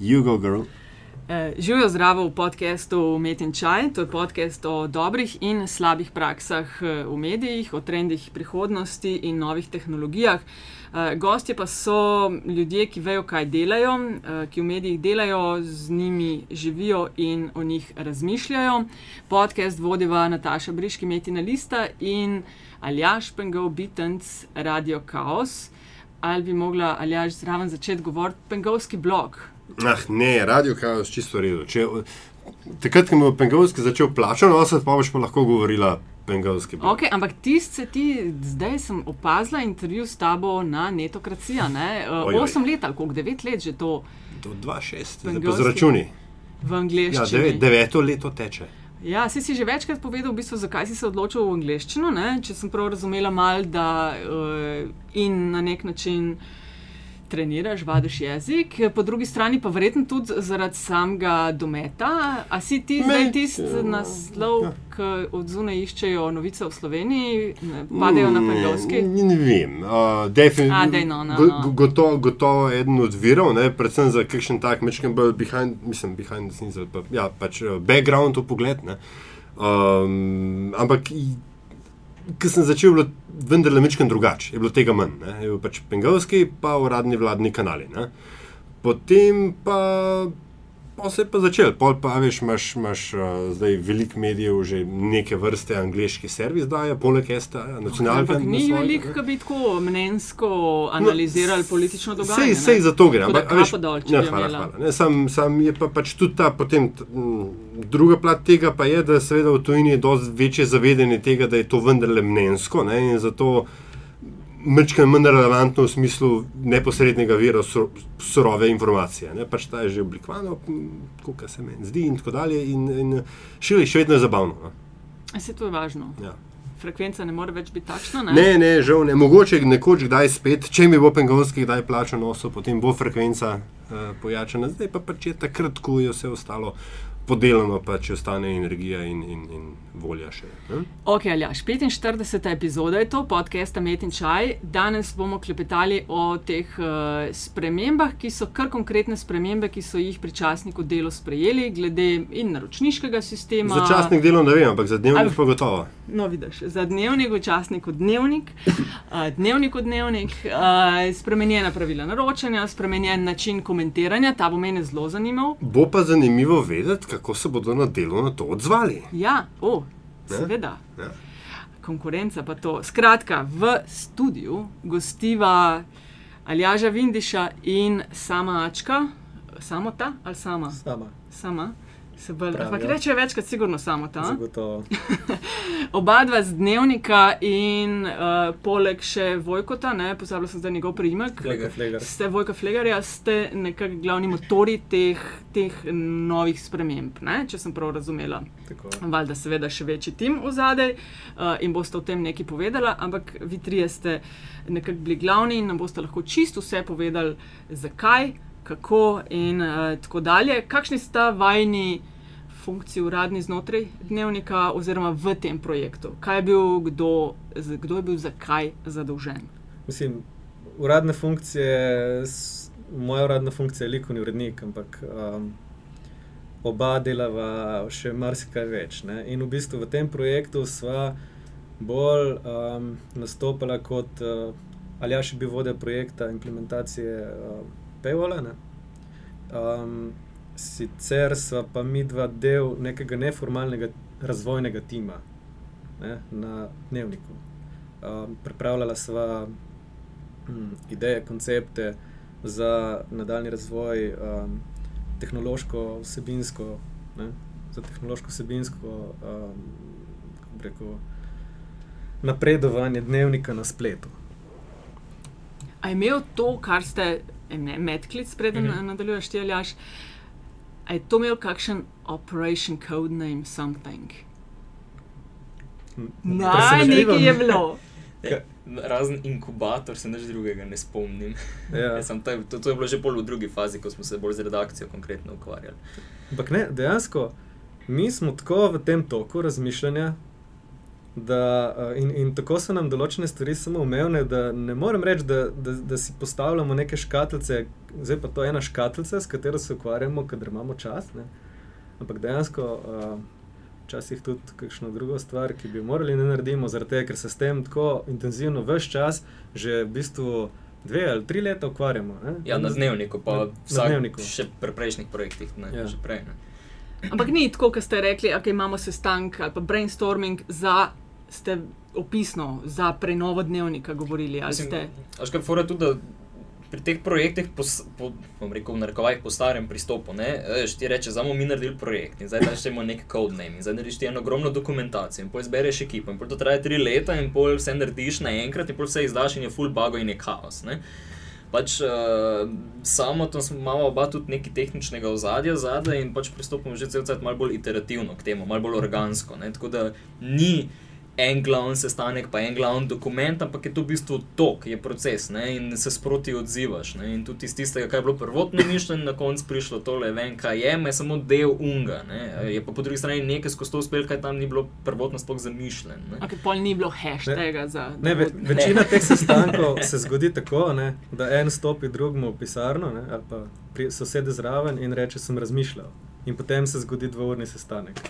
Jugo Girl. Eh, Živijo zdravo v podkastu Met in Čaj. To je podcast o dobrih in slabih praksah eh, v medijih, o trendih prihodnosti in novih tehnologijah. Eh, Gostje pa so ljudje, ki vejo, kaj delajo, ki v medijih delajo, z njimi živijo in o njih razmišljajo. Podcast vodiva Nataša Briški, Metina Lista in Aljaš Pengov, Bitens, Radio Chaos. Ali bi mogla Aljaš zraven začeti govoriti pengovski blog? Ah, ne, radio kaos čisto redo. Če, takrat, ko bo pengovski začel plačati, nositi, pa boš pa lahko govorila. Okay, ampak tiste, ti, zdaj sem opazila intervju s tabo na netokracija. Ne? Uh, osem let ali koliko, devet let že to. Do 2-6, z računi. V angliščini. Ja, devet, deveto leto teče. Ja, si, si že večkrat povedal, v bistvu, zakaj si se odločil v angliščino. Ne? Če sem prav razumela, mal, da uh, in na nek način treniraš, vadiš jezik, po drugi strani pa verjetno tudi zaradi samega dometa. A si ti zdaj tisti naslov, ja. ki od zunaj iščejo novice v Sloveniji, padejo na Pengovski? Ne, ne vem, uh, definitivno. No, no, no. Gotovo goto eden od virov, ne, predvsem za kakšen tak mečken bolj behind, mislim, behind the scenes, pa, ja, pač background v pogled. Um, ampak ki sem začel, bilo vendar le nekaj drugače, je bilo tega manj. Ne? Je bil pač pengovski, pa uradni vladni kanali. Ne? Potem pa pa se je pa začel, pol pa veš, imaš, imaš uh, zdaj veliko medijev, že neke vrste angliški servis daje, poleg STA, nacionalnega. Ampak ni veliko, ki bi tako mnenjsko analizirali no, politično dogajanje. Sej, sej za to gre. Ampak, veš, dol, ja, hvala, hvala. Ne, sam, sam je pa pač tudi ta potem. Druga plat tega pa je, da seveda v tujini je dosti večje zavedanje tega, da je to vendarle mnenjsko. Ne, Mrčka je manj relevantno v smislu neposrednega vira surove informacije. Ne? Pač ta je že oblikovana, kot se meni zdi, in tako dalje. In, in še, še vedno je zabavno. No? Se to je važno. Ja. Frekvenca ne more več biti takšna. Ne, ne, ne žal ne. Mogoče nekoč kdaj spet, če mi bo pengovski kdaj plačal noso, potem bo frekvenca uh, pojačana. Zdaj pa pač je takrat, ko je vse ostalo podeljeno, pa če ostane energija in, in, in volja še. Ne? Ok, Aljaš, 45. epizoda je to, podcasta Met in Čaj. Danes bomo klepetali o teh uh, spremembah, ki so kar konkretne spremembe, ki so jih pri časniku delo sprejeli, glede in naročniškega sistema. Za časnik delo ne vem, ampak za dnevnik pa gotovo. No, vidiš, za dnevnik, v časniku dnevnik, uh, dnevnik v dnevnik, uh, spremenjena pravila naročanja, spremenjen način komentiranja, ta bo mene zelo zanimal. Bo pa zanimivo vedeti, kako se bodo na delo na to odzvali. Ja, oh, seveda. Ja. Konkurenca pa to. Skratka, v studiu gostiva Aljaža Vindiša in sama Ačka, samo ta ali sama? Sama. sama. Ampak reče večkrat, sigurno samo ta. Oba dva z dnevnika in uh, poleg še Vojkota, ne pozabila sem zdaj njegov priimek. Ste Vojka Flegarja, ste nekako glavni motori teh, teh novih sprememb, ne? če sem prav razumela. Valjda, seveda, še večji tim v zadej uh, in boste o tem nekaj povedala, ampak vi trije ste nekako bili glavni in nam boste lahko čisto vse povedali, zakaj kako in uh, tako dalje. Kakšni sta vajni funkciji uradni znotraj dnevnika oziroma v tem projektu? Kaj je bil, kdo, kdo je bil zakaj zadolžen? Mislim, uradne funkcije, moja uradna funkcija je likovni urednik, ampak um, oba delava še marsikaj več. Ne? In v bistvu v tem projektu sva bolj um, nastopila kot uh, ali ja še bi vodil projekta implementacije. Uh, Paywalla. Um, sicer so pa mi dva del nekega neformalnega razvojnega tima ne, na dnevniku. Um, pripravljala sva um, ideje, koncepte za nadaljni razvoj, um, tehnološko, vsebinsko, ne, za tehnološko, vsebinsko um, rekel, napredovanje dnevnika na spletu. A je imel to, kar ste medklic, preden mm -hmm. nadaljuješ, ti aljaš. Je to imel kakšen operation code name, something? Naj, nekaj je bilo. Ja, razen inkubator, se neč drugega ne spomnim. Ja. taj, to, to je bilo že bolj v drugi fazi, ko smo se bolj z redakcijo konkretno ukvarjali. Ampak ne, dejansko, mi smo tako v tem toku razmišljanja, Da, eh, in, in tako so nam določene stvari samo umevne, da ne morem reči, da, da, da si postavljamo neke škatlice, zdaj pa to ena škatlica, s katero se ukvarjamo, kadar imamo čas. Ne? Ampak dejansko. Uh, Včasih tudi kakšno drugo stvar, ki bi morali narediti, zaradi tega, ker se s tem tako intenzivno vse čas, že v bistvu dve ali tri leta ukvarjamo. Ne? Ja, na dnevniku, pa na dnevniku. še pri prejšnjih projektih. Ne, ja. prej, ne. Ampak ni tako, kot ste rekli, da imamo sestanek ali pa brainstorming za. Ste opisno za prenovo dnevnika govorili? Mislim, ste... Až kaj fora tudi, da pri teh projektih, po, po, bom rekel, v narekovajih po starem pristopu, ne, ti reče, zdaj bomo mi naredili projekt in zdaj daš temu nek code name in zdaj narediš ti eno ogromno dokumentacijo in pol izbereš ekipo in pol to traja tri leta in pol vse narediš naenkrat in pol vse izdaš in je full bago in je kaos. Ne. Pač uh, samo tam smo malo oba tudi neki tehničnega ozadja zadaj in pač pristopimo že cel cel cel malo bolj iterativno k temu, malo bolj organsko. Ne. Tako da ni en glavni sestanek, pa en glavni dokument, ampak je to v bistvu tok, je proces ne? in se sproti odzivaš. Ne? In tudi iz tistega, kar je bilo prvotno mišljeno, na koncu prišlo tole, vem, kaj je, me samo del unga. Ne? Je pa po drugi strani nekaj skozi to uspel, kaj tam ni bilo prvotno sploh zamišljeno. Ampak pol ni bilo hashtaga za. Ne, ve, večina teh sestankov se zgodi tako, ne? da en stopi drugemu v pisarno ne? ali pa sosede zraven in reče, sem razmišljal. In potem se zgodi dvourni sestanek.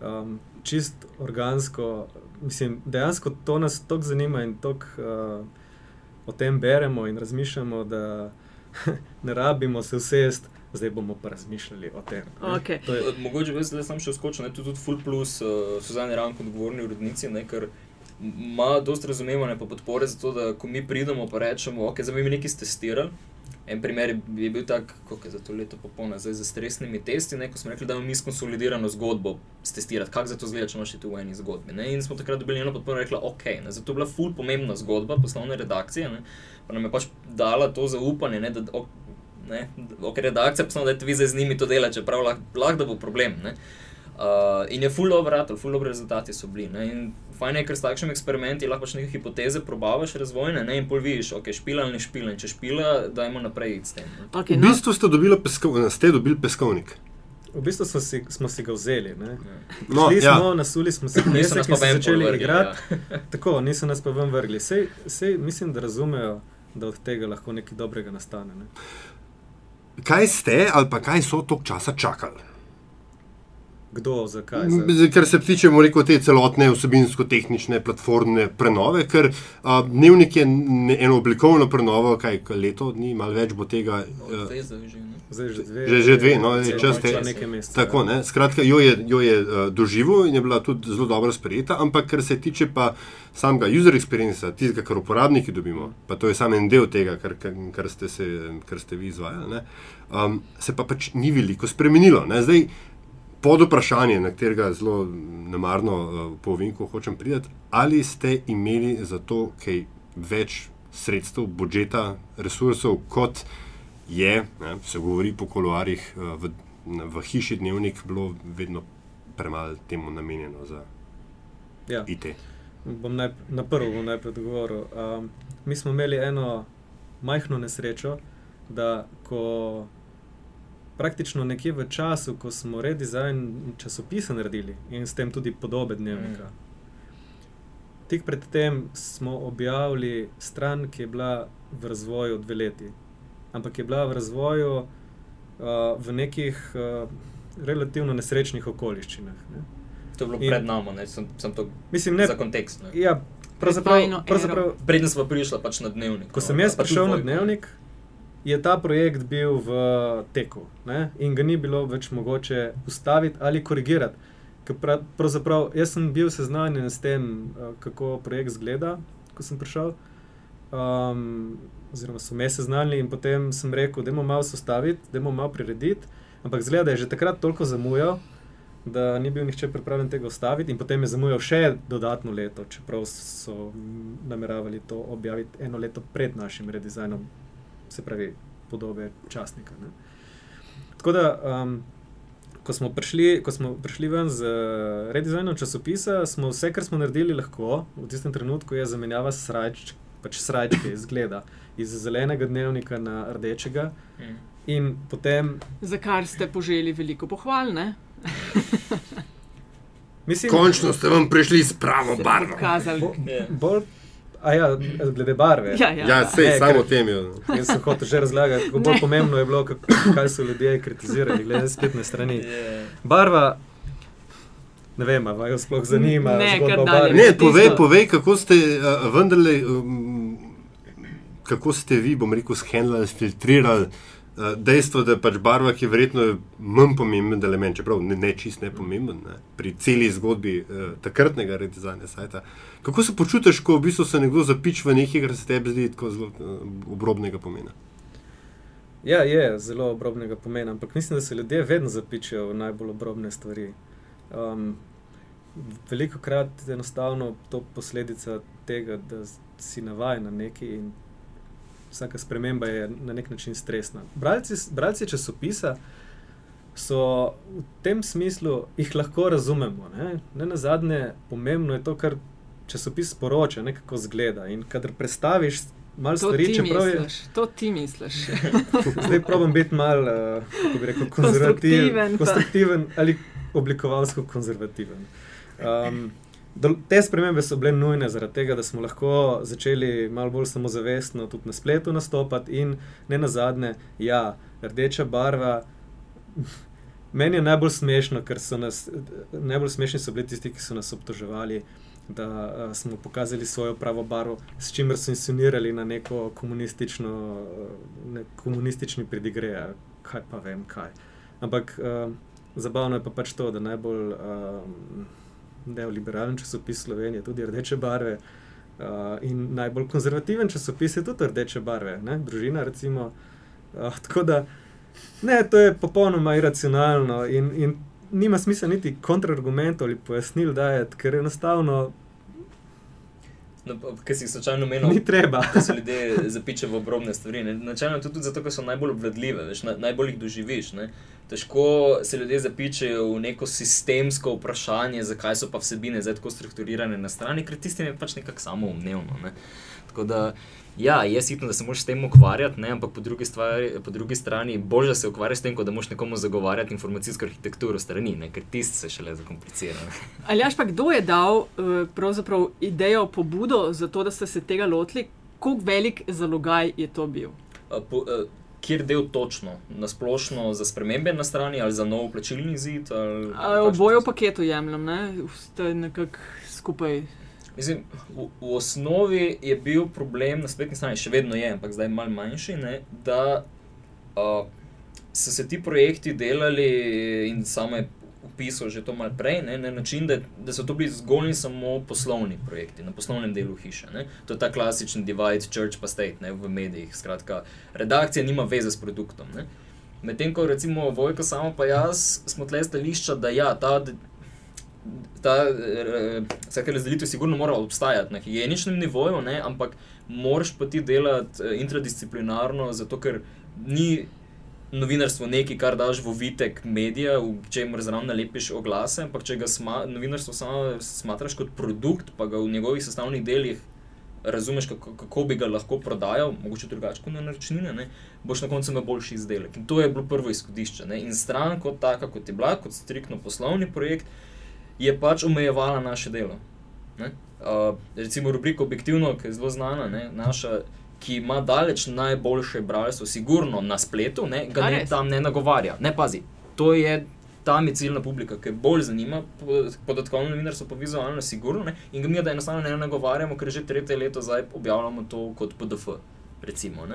Ne? um, čist organsko. Mislim, dejansko to nas tako zanima in tako uh, o tem beremo in razmišljamo, da ne rabimo se usest. Zdaj bomo pa razmišljali o tem. Okay. Je... Mogoče bi se sam še skočil, tudi, tudi Full Plus, uh, Suzanne Ranko, odgovorni urednici, ker ima dosta razumevanja in podpore za to, da ko mi pridemo in rečemo, ok, zdaj bi mi nekaj testirali. En primer je bil tak, kako je za to leto popolno, zdaj z stresnimi testi, ne, ko smo rekli, da imamo mi skonsolidirano zgodbo testirati, kako za to zgleda, če imaš še tu v eni zgodbi. Ne. In smo takrat dobili eno podporo in rekli, ok, ne, zato je bila ful pomembna zgodba poslovne redakcije, ne, pa nam je pač dala to zaupanje, ne, da ok, ne, ok, redakcija, pa samo da je vi zdaj z njimi to dela, čeprav lahko lah, bo problem. Uh, in je full dobro, full dobro rezultati so bili. Ne? In fajn je, ker s takšnimi eksperimenti lahko neke hipoteze probavaš razvojne ne? in pol vidiš, ok, špila ali ne špila. In če špila, dajmo naprej s tem. Okay, v no. bistvu ste dobili, peskov, ste dobili peskovnik. V bistvu smo si, smo si ga vzeli. Ja. No, ja. smo nasuli, smo se knesli, smo se začeli igrati. Ja. Tako, niso nas pa ven vrgli. Sej, sej mislim, da razumejo, da od tega lahko nekaj dobrega nastane. Ne? Kaj ste ali pa kaj so tok časa čakali? Kdo, zakaj? Za? Ker se tiče rekel, te celotne vsebinsko-tehnične platformne prenove, ker a, dnevnik je ne, eno oblikovno prenovo, kaj leto dni, malo več bo tega. Zdaj, zdaj že dve. Že, že dve, no, je čas te. Tako, ja. ne, skratka, jo je, jo je uh, doživel in je bila tudi zelo dobro sprejeta, ampak kar se tiče pa samega user experience, tistega, kar uporabniki dobimo, pa to je samo en del tega, kar, kar, kar, ste, se, kar ste vi izvajali, ne, um, se pa pač ni veliko spremenilo. Ne, zdaj, pod vprašanje, na katerega zelo nemarno uh, povem, ko hočem priti, ali ste imeli za to kaj več sredstev, budžeta, resursov, kot je, ne, se govori po koloarjih, uh, v, v hiši dnevnik, bilo vedno premalo temu namenjeno za ja. IT. Bom naj, na prvo bom najprej odgovoril. Um, mi smo imeli eno majhno nesrečo, da ko praktično nekje v času, ko smo redizajn časopisa naredili in s tem tudi podobe dnevnika. Mm. Tik predtem smo objavili stran, ki je bila v razvoju dve leti, ampak je bila v razvoju uh, v nekih uh, relativno nesrečnih okoliščinah. Ne. To je bilo in, pred nami, sem, sem to mislim, ne, za kontekst. Ne. Ja, pravzaprav, pravzaprav, Predtem smo prišli pač na dnevnik. Ko no, sem jaz prišel na dnevnik, je ta projekt bil v teku ne? in ga ni bilo več mogoče ustaviti ali korigirati. Pravzaprav jaz sem bil seznanjen s tem, eh, kako projekt izgleda, ko sem prišel. Um, oziroma, so me seznanili in potem sem rekel, da moramo malo ustaviti, da moramo malo prirediti. Ampak zgleda, da je že takrat toliko zamujal, da ni bil nihče pripravljen tega ustaviti, in potem je zamujal še dodatno leto, čeprav so nameravali to objaviti eno leto pred našim redizajnom se pravi, podobe časnika. Ne. Tako da, um, ko, smo prišli, ko smo prišli ven z uh, redizajnom časopisa, smo vse, kar smo naredili, lahko v tistem trenutku je zamenjava srajč, pač srajčke izgleda iz zelenega dnevnika na rdečega. Mm. In potem. Za kar ste poželi veliko pohval, ne? Mislim, Končno ste vam prišli s pravo barvo. Bo, bolj A ja, glede barve. Ja, ja. ja sej, ne, samo o tem. Jaz sem hotel že razlagati, kako bolj pomembno je bilo, kaj so ljudje kritizirali, glede spletne strani. Barva. Ne vem, ali vas sploh zanima. Ne, ne povej, povej, kako ste uh, vendarle, um, kako ste vi, bom rekel, skenirali, filtrirali. Uh, dejstvo, da je pač barva, ki je verjetno manj pomemben element, čeprav ne, ne čist ne pomemben ne, pri celi zgodbi uh, takratnega redizajna sajta. Kako se počutiš, ko v bistvu se nekdo zapič v nekaj, kar se tebi zdi tako zelo uh, obrobnega pomena? Ja, je zelo obrobnega pomena, ampak mislim, da se ljudje vedno zapičijo v najbolj obrobne stvari. Um, veliko krat je enostavno to posledica tega, da si navaden na neki in vsaka sprememba je na nek način stresna. Bralci, bralci časopisa so v tem smislu, jih lahko razumemo. Ne, ne na zadnje, pomembno je to, kar časopis sporoča, ne kako zgleda. In kadar predstaviš. Malo stvari, če praviš. To ti misliš. Zdaj probujem biti malo, uh, kako bi rekel, konzervativen. Konstruktiven ali oblikovalsko konzervativen. Um, Te spremembe so bile nujne zaradi tega, da smo lahko začeli malo bolj samozavestno tudi na spletu nastopati in ne na zadnje, ja, rdeča barva. Meni je najbolj smešno, ker so nas, najbolj smešni so bili tisti, ki so nas obtoževali, da uh, smo pokazali svojo pravo barvo, s čimer so insinuirali na neko komunistično, ne, komunistični predigre, kaj pa vem kaj. Ampak uh, zabavno je pa pač to, da najbolj. Uh, neoliberalen časopis Slovenije, tudi rdeče barve. Uh, in najbolj konzervativen časopis je tudi rdeče barve, ne? družina. Recimo, uh, tako da ne, to je popolnoma iracionalno in, in nima smisla niti kontrargumentov ali pojasnil dajati, ker enostavno. No, Ker si slučajno menil, da se ljudje zapičejo v obrobne stvari. Načelno tudi zato, ker so najbolj obvladljive, veš, na, najbolj jih doživiš. Ne? Težko se ljudje zapičajo v neko sistemsko vprašanje, zakaj so pa vsebine zdaj tako strukturirane na strani, ker tisti je pač nekako samo umnevno. Ne? Tako da, ja, je sitno, da se moraš s tem ukvarjati, ne? ampak po drugi, stvari, po drugi strani bolje, da se ukvarjaš s tem, kot da moš nekomu zagovarjati informacijsko arhitekturo strani, ne? ker tisti se šele zakomplicira. Ali jaš pa kdo je dal uh, idejo, pobudo za to, da ste se tega lotili, koliko velik zalogaj je to bil? Uh, po, uh, kjer del točno, na splošno za spremembe na strani ali za nov plačilni zid. Oboje v paketu jemljem, ne? ste nekako skupaj. Mislim, v, v osnovi je bil problem na spletni strani, še vedno je, ampak zdaj malo manjši, ne, da uh, so se ti projekti delali in same opisal že to malo prej, ne, na način, da, da so to bili zgolj in samo poslovni projekti, na poslovnem delu hiše. Ne. To je ta klasičen divide, church pa state ne, v medijih. Skratka, redakcija nima veze s produktom. Medtem ko recimo Vojko, samo pa jaz, smo tle stališča, da ja, ta. Ta vsaka razdelitev sigurno mora obstajati na higieničnem nivoju, ne, ampak moraš pa ti delati eh, interdisciplinarno, zato ker ni novinarstvo nekaj, kar daš v vitek medija, v čemer zraven lepiš oglase, ampak če ga sma, novinarstvo samo smatraš kot produkt, pa ga v njegovih sestavnih delih razumeš, kako, kako bi ga lahko prodajal, mogoče drugače kot na naročnine, ne, boš na koncu imel boljši izdelek. In to je bilo prvo izhodišče. Ne. In stran kot taka, kot je bila, kot striktno poslovni projekt, je pač omejevala naše delo. Uh, recimo rubrika Objektivno, ki je zelo znana, ne, naša ki ima daleč najboljše bralstvo, sigurno na spletu, ne, ga ne, tam ne nagovarja. Ne pazi, to je tam je ciljna publika, ki bolj zanima podatkovno novinarstvo, pa vizualno, sigurno. Ne, in ga mi da enostavno ne nagovarjamo, ker že tretje leto zdaj objavljamo to kot PDF. Recimo,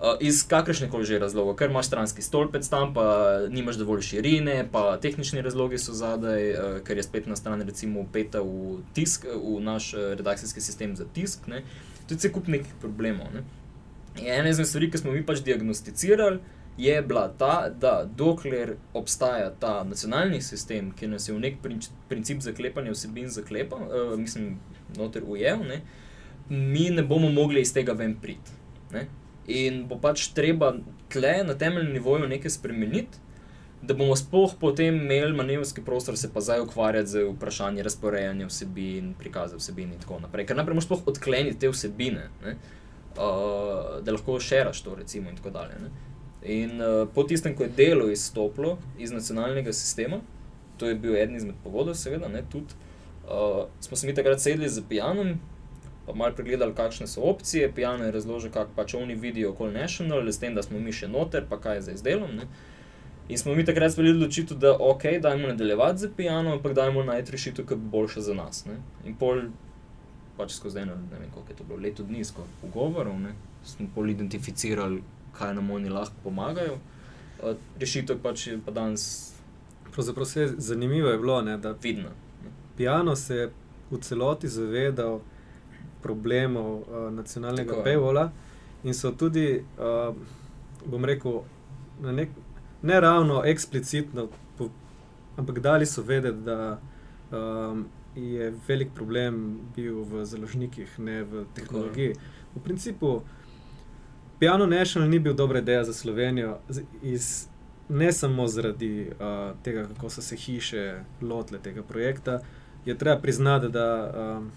Uh, iz kakršne koli že razloga, ker imaš stranski stolpec tam, pa nimaš dovolj širine, pa tehnični razlogi so zadaj, uh, ker je spet na stran, recimo, upeta v tisk, v naš uh, redakcijski sistem za tisk. Uh, tudi se kup nekih problemov. Ne? Ena izmed stvari, ki smo mi pač diagnosticirali, je bila ta, da dokler obstaja ta nacionalni sistem, ki nas je v nek princip zaklepanja vsebin zaklepal, uh, mislim, noter ujel, ne? mi ne bomo mogli iz tega ven priti. In bo pač treba tle na temeljnem nivoju nekaj spremeniti. Da bomo sploh potem imeli manevrski prostor, se pa zdaj ukvarjati z vprašanjem razporejanja vsebin, prikaza vsebin in tako naprej. Ker najprej moraš sploh odkleniti te vsebine, uh, da lahko šeraš to. Recimo, in tako dalje. Ne? In uh, po tistem, ko je delo izstopilo iz nacionalnega sistema, to je bil eden izmed povodov, seveda, ne, tudi, uh, smo se mi takrat sedli z pijanom, pa malo pregledali, kakšne so opcije, pijano je razložil, kako pač oni vidijo Call National, s tem, da smo mi še noter, pa kaj je zdaj z delom. Ne? In smo mi takrat sprejeli odločitev, da ok, dajmo nadaljevati z pijano, ampak dajmo najti rešitev, ki bo boljša za nas. Ne? In pol, pač skozi eno, ne vem, koliko je to bilo, leto dni, skozi pogovorov, smo pol identificirali, kaj nam oni lahko pomagajo. Rešitev pač je pa danes. Pravzaprav se je zanimivo je bilo, ne, da vidno. Pijano se je v celoti zavedal problemov uh, nacionalnega pevola in so tudi, uh, bom rekel, na nek ne ravno eksplicitno, po, ampak dali so vedeti, da um, je velik problem bil v založnikih, ne v tehnologiji. V principu, Piano National ni bil dobra ideja za Slovenijo, iz, ne samo zaradi uh, tega, kako so se hiše lotile tega projekta. Je treba priznati, da um,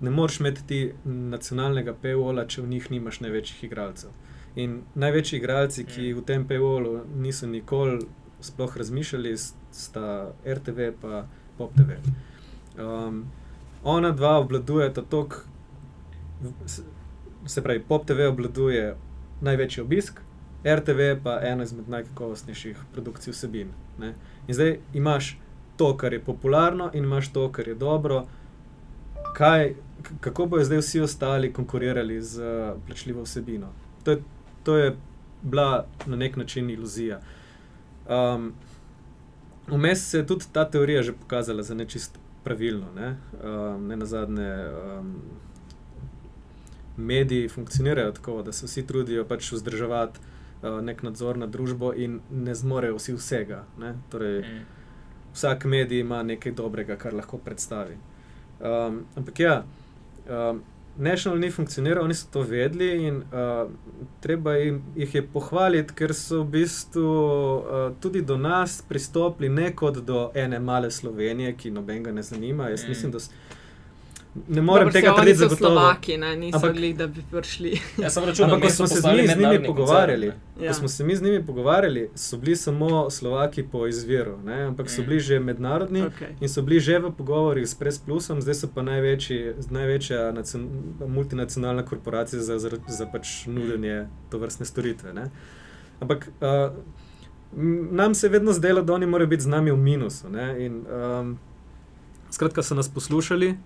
ne moreš imeti nacionalnega POL-a, če v njih nimaš največjih igralcev. In največji igralci, ki mm. v tem POL-u niso nikoli sploh razmišljali, sta RTV in PopTV. Um, ona dva obvladujeta tok, se pravi, PopTV obvladuje največji obisk, RTV pa ena izmed najkakovostnejših produkcij vsebin. Ne? In zdaj imaš to, kar je popularno, in imaš to, kar je dobro. Kaj, kako bodo zdaj vsi ostali konkurirali z plačljivo vsebino? To je to je bila na nek način iluzija. Um, Vmes se je tudi ta teorija že pokazala za nečist pravilno. Ne, um, ne na zadnje, um, mediji funkcionirajo tako, da se vsi trudijo pač vzdrževati uh, nek nadzor nad družbo in ne zmorejo vsi vsega. Torej, mm. Vsak medij ima nekaj dobrega, kar lahko predstavi. Um, ampak ja. Um, National ni funkcioniral, oni so to vedeli in uh, treba jim, jih je pohvaliti, ker so v bistvu uh, tudi do nas pristopili ne kot do ene male Slovenije, ki nobenega ne zanima. Jaz mm. mislim, da so Ne morem Dobro, tega trditi, da so Slovaki, ne, niso ampak, bili, da bi prišli. Ja, računal, ampak, ko smo se z njimi, z njimi pogovarjali, ja. ko smo se mi z njimi pogovarjali, so bili samo Slovaki po izviru, ne, ampak so mm. bili že mednarodni okay. in so bili že v pogovorih s Press Plusom, zdaj so pa največji, največja nacion, multinacionalna korporacija za, za, za pač nudenje to vrstne storitve. Ne. Ampak uh, nam se je vedno zdelo, da oni morajo biti z nami v minusu. Ne, in, um, skratka, so nas poslušali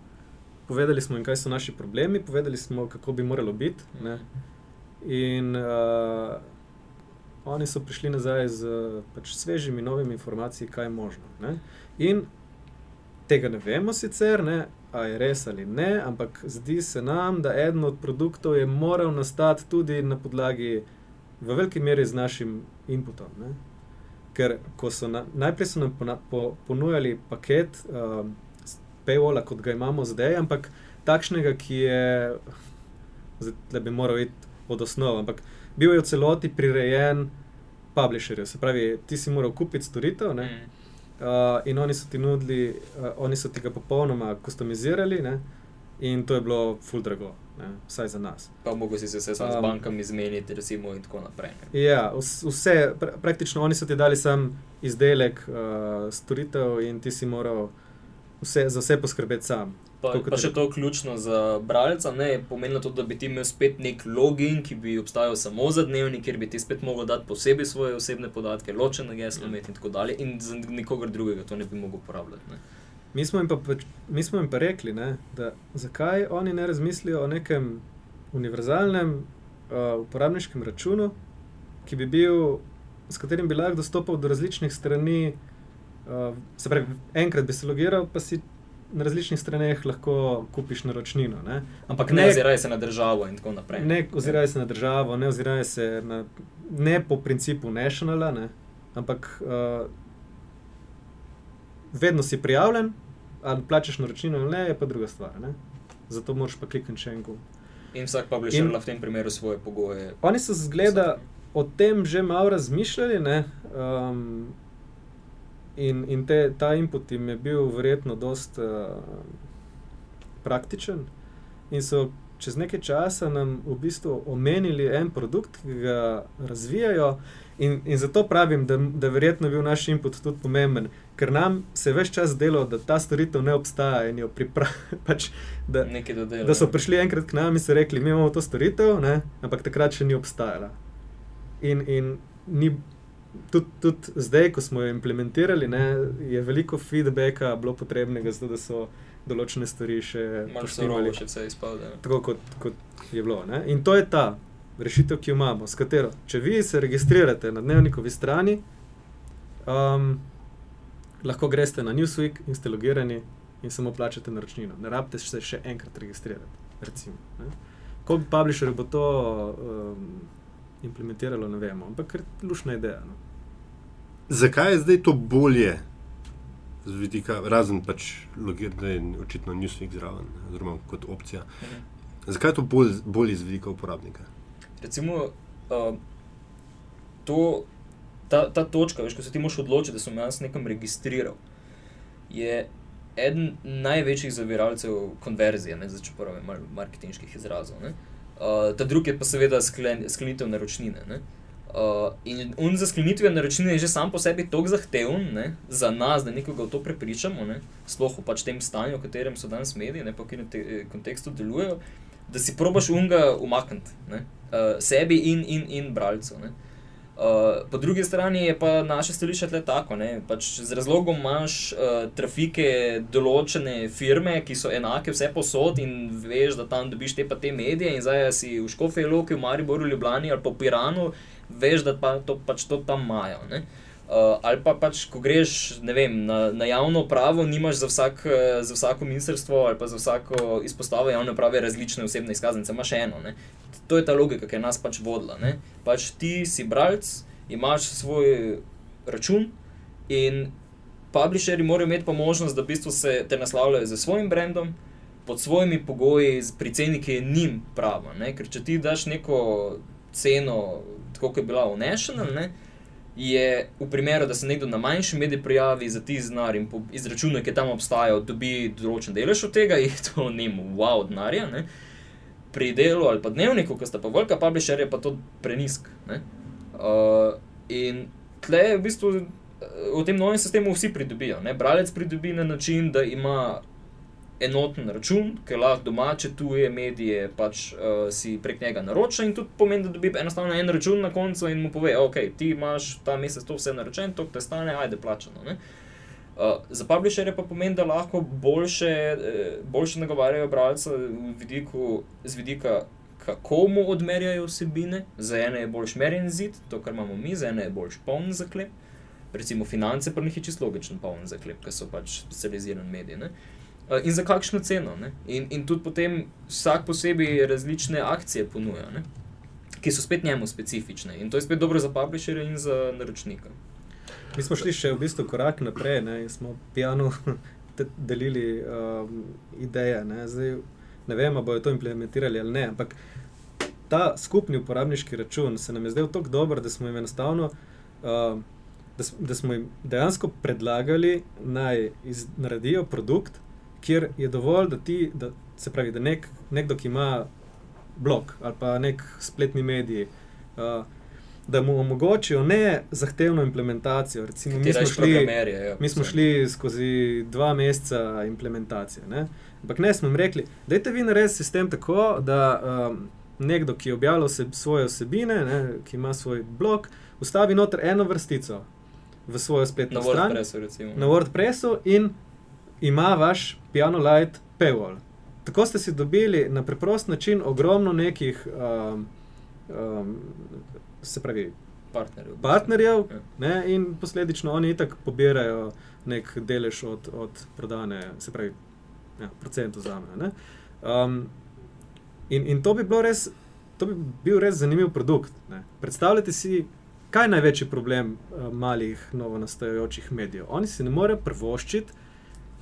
povedali smo jim, kaj so naši problemi, povedali smo, kako bi moralo biti. In uh, oni so prišli nazaj z pač, svežimi, novimi informacijami, kaj je možno. Ne? In tega ne vemo sicer, ne? a je res ali ne, ampak zdi se nam, da eden od produktov je moral nastati tudi na podlagi, v veliki meri z našim inputom. Ne? Ker so na, najprej so nam ponujali paket. Uh, paywalla, kot ga imamo zdaj, ampak takšnega, ki je, da bi moral iti od osnova. Ampak bil je v celoti prirejen publisherju, se pravi, ti si moral kupiti storitev. Ne? Uh, in oni so ti nudili, uh, oni so ti ga popolnoma customizirali, ne? in to je bilo full drago, ne? vsaj za nas. Pa mogo si se vse um, z bankami izmeniti, recimo, in tako naprej. Ne? Ja, vse, pra, praktično oni so ti dali sam izdelek uh, storitev, in ti si moral vse, za vse poskrbeti sam. Pa, pa še to ključno za bralca, ne pomeni to, da bi ti imel spet nek login, ki bi obstajal samo za dnevnik, kjer bi ti spet mogel dati posebej svoje osebne podatke, ločene geslo imeti in tako dalje, in za nikogar drugega to ne bi mogel uporabljati. Ne. Mi smo jim pa, mi smo jim pa rekli, ne, da zakaj oni ne razmislijo o nekem univerzalnem uh, uporabniškem računu, ki bi bil, s katerim bi lahko dostopal do različnih strani. Uh, se pravi, enkrat bi se logiral, pa si na različnih straneh lahko kupiš naročnino. Ne? Ampak ne, ne oziraj se na državo in tako naprej. Ne oziraj se na državo, ne oziraj se na, ne po principu nationala, ne? ampak uh, vedno si prijavljen, ali plačeš naročnino ali ne, je pa druga stvar. Ne? Zato moraš pa klikniti še en gum. In vsak pa bi šel v tem primeru svoje pogoje. Oni so zgleda o tem že malo razmišljali. Um, In, in te, ta input jim je bil verjetno dost uh, praktičen, in so čez nekaj časa nam v bistvu omenili en produkt, ki ga razvijajo, In, in zato pravim, da, da verjetno je bil naš input tudi pomemben, ker nam se je več čas delo, da ta storitev ne obstaja in jo pripravljamo. Pač, da, da so prišli enkrat k nam in so rekli, mi imamo to storitev, ne? ampak takrat še ni obstajala. In, in ni, tudi, tudi zdaj, ko smo jo implementirali, ne, je veliko feedbacka bilo potrebnega, zato da so določene stvari še poštivali. Še vse izpade. Tako kot, kot je bilo. Ne? In to je ta rešitev, ki jo imamo, s katero, če vi se registrirate na dnevnikovi strani, um, lahko greste na Newsweek in ste logirani in samo plačate naročnino. Ne rabite se še enkrat registrirati. Recimo, Ko bi publisher bo to um, implementiralo, ne vemo, ampak je lušna ideja. No. Zakaj je zdaj to bolje? Vidika, razen pač logiranje in očitno Newsweek zraven, oziroma kot opcija. Mhm. Zakaj je to bolj, bolj iz vidika uporabnika? recimo, uh, to, ta, ta točka, veš, ko se ti moš odločiti, da sem jaz nekam registriral, je eden največjih zaviralcev konverzije, ne če pravim, marketinških izrazov. Uh, ta drugi je pa seveda sklen, sklenitev naročnine. Ne? Uh, in on za sklenitvijo naročnine je že sam po sebi tako zahteven ne, za nas, da nekoga v to prepričamo, ne, sploh v pač tem stanju, v katerem so danes mediji, ne pa v tem kontekstu delujejo, da si probaš unga umakniti uh, sebi in, in, in bralcu. Uh, po drugi strani je pa naše stališče tle tako. Pač z razlogom imaš uh, trafike določene firme, ki so enake vse posod in veš, da tam dobiš te pa te medije in zdaj si v Škofej Loki, v Mariboru, Ljubljani ali pa v Piranu, veš, da pa to pač to tam imajo. Uh, Uh, ali pa pač, ko greš vem, na, na javno pravo, nimaš za, vsak, za vsako ministrstvo ali pa za vsako izpostavo javne prave različne osebne izkaznice, imaš eno. Ne? To je ta logika, ki je nas pač vodila. Pač ti si bralec, imaš svoj račun in publisherji morajo imeti pa možnost, da v bistvu se te naslavljajo z svojim brandom, pod svojimi pogoji, pri ceni, ki je njim prava. Ne? Ker če ti daš neko ceno, tako kot je bila v National je v primeru, da se nekdo na manjši medij prijavi za ti znar in izračuna, ki tam obstajajo, dobi določen delež od tega, je to njemu wow, denarja. Ne? Pri delu ali pa dnevniku, ki sta pa velika publisher, je pa to prenisk. Uh, in tle v bistvu v tem novem sistemu vsi pridobijo. Ne? Bralec pridobi na način, da ima enoten račun, ki lahko domače tuje medije pač uh, si prek njega naroča in tudi pomeni, da dobi enostavno en račun na koncu in mu pove, ok, ti imaš ta mesec to vse naročen, to te stane, ajde plačano. Uh, za publisherje pa pomeni, da lahko boljše, uh, boljše nagovarjajo bralca z vidika, kako mu odmerjajo vsebine. Za ene je boljš merjen zid, to, kar imamo mi, za ene je boljš poln zaklep. Recimo finance, pa njih je čisto logičen poln zaklep, ker so pač specializirani mediji. Uh, Eh, in za kakšno ceno. In, in tudi potem vsak posebej različne akcije ponuja, ne? ki so spet njemu specifične. In to je spet dobro za publisherja in za naročnika. Mi smo šli še v bistvu korak naprej ne? in smo pijano delili um, ideje. Ne? Zdaj, ne vem, ali bodo to implementirali ali ne, ampak ta skupni uporabniški račun se nam je zdel tako dober, da smo jim enostavno. Uh, Da, da smo jim dejansko predlagali, naj iz, naredijo produkt, kjer je dovolj, da ti, da, se pravi, da nek, nekdo, ki ima blog ali pa nek spletni medij, uh, da mu omogočijo ne zahtevno implementacijo. Recimo, mi smo, šli, jo, mi smo šli skozi dva meseca implementacije. Ne? Ampak ne smo jim rekli, da je vi naredili sistem tako, da um, nekdo, ki objavlja vse, svoje osebine, ne, ki ima svoj blog, ustavi noter eno vrstico. V svojo spletno na stran, WordPressu, na WordPressu, in ima vaš Piano Light Paywall. Tako ste si dobili na preprost način ogromno nekih, um, um, se pravi, partnerjev. partnerjev ja. ne, in posledično oni itak pobirajo nek delež od, od prodane, se pravi, ja, procentov za me. Um, in, in to bi bilo res. To bi bil res zanimiv produkt. Ne. Predstavljate si, kaj je največji problem uh, malih, novo nastajajočih medijev. Oni si ne morejo prvoščiti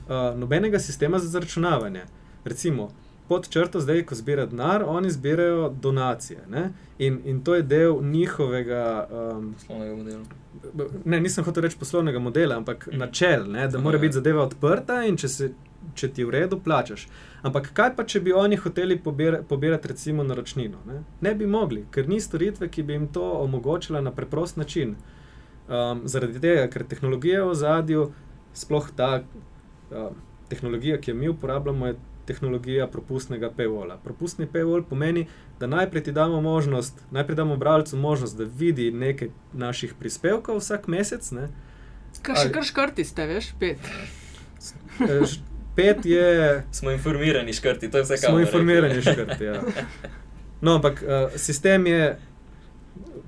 uh, nobenega sistema za zračunavanje. Recimo, pod črto, zdaj, ko zbirajo denar, oni zbirajo donacije. In, in to je del njihovega um, poslovnega modela. Ne, nisem hotel reči poslovnega modela, ampak mhm. načel, ne, da mora biti zadeva odprta in če se. če ti je v redu, plačaš. Ampak kaj pa, če bi oni hoteli pobirati, pobirati recimo naročnino? Ne? ne bi mogli, ker ni storitve, ki bi jim to omogočila na preprost način. Um, zaradi tega, ker tehnologija v zadju, sploh ta um, tehnologija, ki jo mi uporabljamo, je tehnologija propustnega paywalla. Propustni paywall pomeni, da najprej ti damo možnost, najprej damo bralcu možnost, da vidi nekaj naših prispevkov vsak mesec. Ne? Kaj še kar škrti ste, veš, pet. Eh, pet je. Smo informirani, škrti, to je vse, kar smo informirani, škrti. Ja. No, ampak uh, sistem je,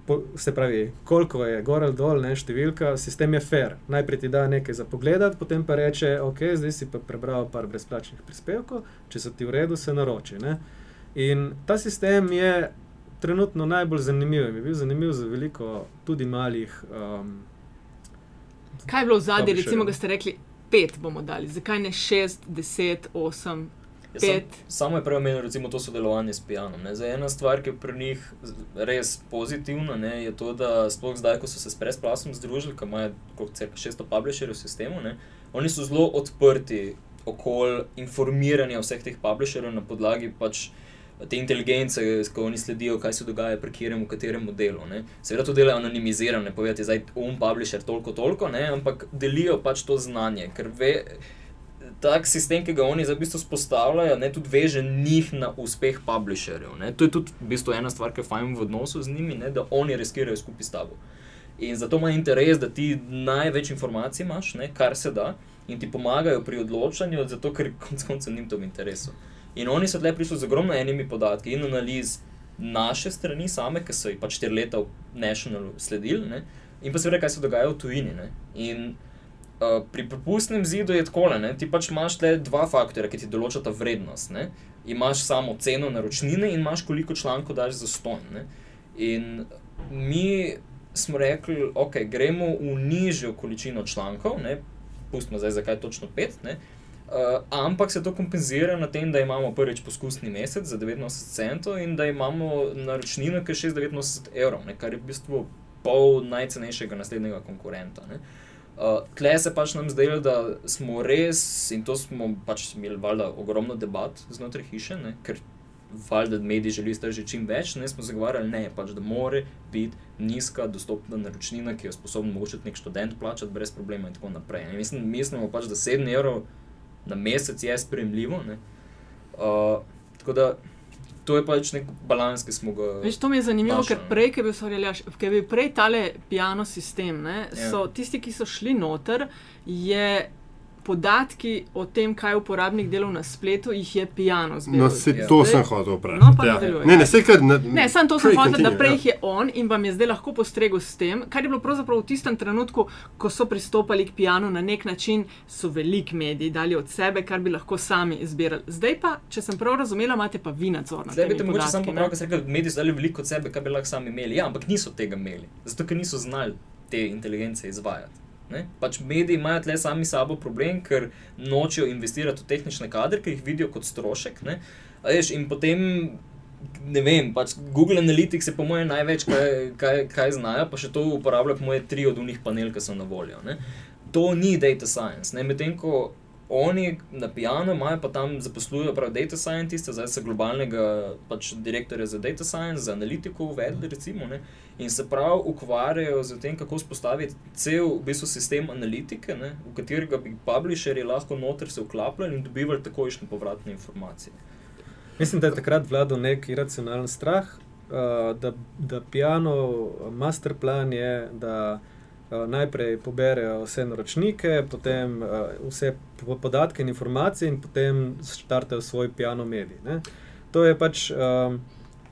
po, se pravi, koliko je gor ali dol, ne številka, sistem je fair. Najprej ti da nekaj za pogled, potem pa reče, ok, zdaj si pa prebral par brezplačnih prispevkov, če so ti v redu, se naroči. Ne? In ta sistem je trenutno najbolj zanimiv. Je bil zanimiv za veliko, tudi malih. Um, Kaj je bilo v zadnji, recimo, da ste rekli, pet bomo dali, zakaj ne šest, deset, osem. Sam, samo je preomenil recimo to sodelovanje s pijanom. Za ena stvar, ki je pri njih res pozitivna, ne, je to, da sploh zdaj, ko so se s Presplasom združili, ki imajo cirka 600 publisherjev v sistemu, ne, oni so zelo odprti okoli informiranja vseh teh publisherjev na podlagi pač te inteligence, ko oni sledijo, kaj se dogaja pri katerem, v katerem modelu. Ne. Seveda to delajo anonimizirano, ne povedati, da je um publisher toliko, toliko, ne, ampak delijo pač to znanje, ker ve. Tak sistem, ki ga oni za bistvo spostavljajo, ne tudi veže njih na uspeh publisherjev. Ne. To je tudi v bistvu ena stvar, ki je fajn v odnosu z njimi, ne, da oni riskirajo skupaj s tabo. In zato ima interes, da ti največ informacij imaš, ne, kar se da, in ti pomagajo pri odločanju, zato ker konec koncev njim to v interesu. In oni so tle prišli z ogromno enimi podatki in analiz naše strani, same, ki so jih pač štiri leta v Nationalu sledili, ne? in pa seveda, kaj se dogaja v tujini. Ne? In uh, pri propustnem zidu je tako, da ti pač imaš le dva faktorja, ki ti določata vrednost. Ne? Imaš samo ceno naročnine in imaš koliko člankov daš za ston. Ne? In mi smo rekli, ok, gremo v nižjo količino člankov, ne? pustimo zdaj, zakaj točno pet. Ne? Uh, ampak se to kompenzira na tem, da imamo prvič poskusni mesec za 89 centov in da imamo naročnino, ki je 689 evrov, ne, kar je v bistvu pol najcenejšega naslednjega konkurenta. Uh, tle se pač nam zdelo, da smo res, in to smo pač imeli valjda ogromno debat znotraj hiše, ne, ker valjda mediji želijo stržiti čim več, ne smo zagovarjali, ne, pač, da more biti nizka dostopna naročnina, ki jo sposoben mogoče nek študent plačati brez problema in tako naprej. Mislim, mislimo pač, da 7 evrov na mesec je sprejemljivo. Uh, tako da to je pač nek balans, ki smo ga. Veš, to mi je zanimivo, našel, ker prej, ki je bil prej tale piano sistem, ne, ja. so tisti, ki so šli noter, je podatki o tem, kaj uporabnik dela na spletu, jih je pijano zbiral. No, se, to zdaj, sem hotel vprašati. No, ja. Ne, ne, kar, ne, ne, sem to sem hotel, da prej ja. je on in vam je zdaj lahko postregel s tem, kar je bilo pravzaprav v tistem trenutku, ko so pristopali k pijanu na nek način, so velik mediji dali od sebe, kar bi lahko sami izbirali. Zdaj pa, če sem prav razumela, imate pa vi nadzor. Zdaj bi te mogoče samo popravil, ker ste rekli, da mediji so dali veliko od sebe, kar bi lahko sami imeli. Ja, ampak niso tega imeli, zato ker niso znali te inteligence izvajati. Ne? Pač mediji imajo tle sami sabo problem, ker nočejo investirati v tehnične kadre, ki jih vidijo kot strošek. Veš, in potem, ne vem, pač Google Analytics je po mojem največ, kaj, kaj, kaj znajo, pa še to uporabljajo, po mojem, tri od unih panel, ki so na voljo. Ne? To ni data science. Medtem ko oni na pijanu imajo pa tam zaposlujejo prav data scientiste, zdaj so globalnega pač, direktorja za data science, za analitiko uvedli, recimo, ne, in se prav ukvarjajo z tem, kako spostaviti cel v bistvu, sistem analitike, ne, v katerega bi publisherji lahko noter se vklapljali in dobivali takojšnje povratne informacije. Mislim, da je takrat vladal nek iracionalen strah, uh, da, da pijano master plan je, da najprej poberejo vse naročnike, potem uh, vse podatke in informacije, in potem začrtajo svoj piano medij. Ne. To je pač um,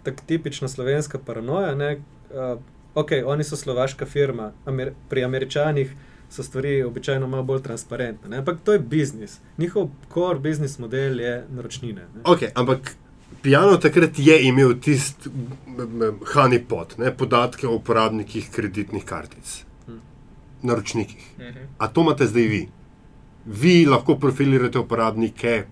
tako tipična slovenska paranoja. Uh, ok, oni so slovaška firma, Amer pri američanih so stvari običajno malo bolj transparentne. Ne? Ampak to je biznis. Njihov core business model je naročnine. Ok, ampak. Piano takrat je imel tisti honeypot, podatke o uporabnikih kreditnih kartic naročnikih. Uh mhm. -huh. A to imate zdaj vi? Vi lahko profilirate uporabnike,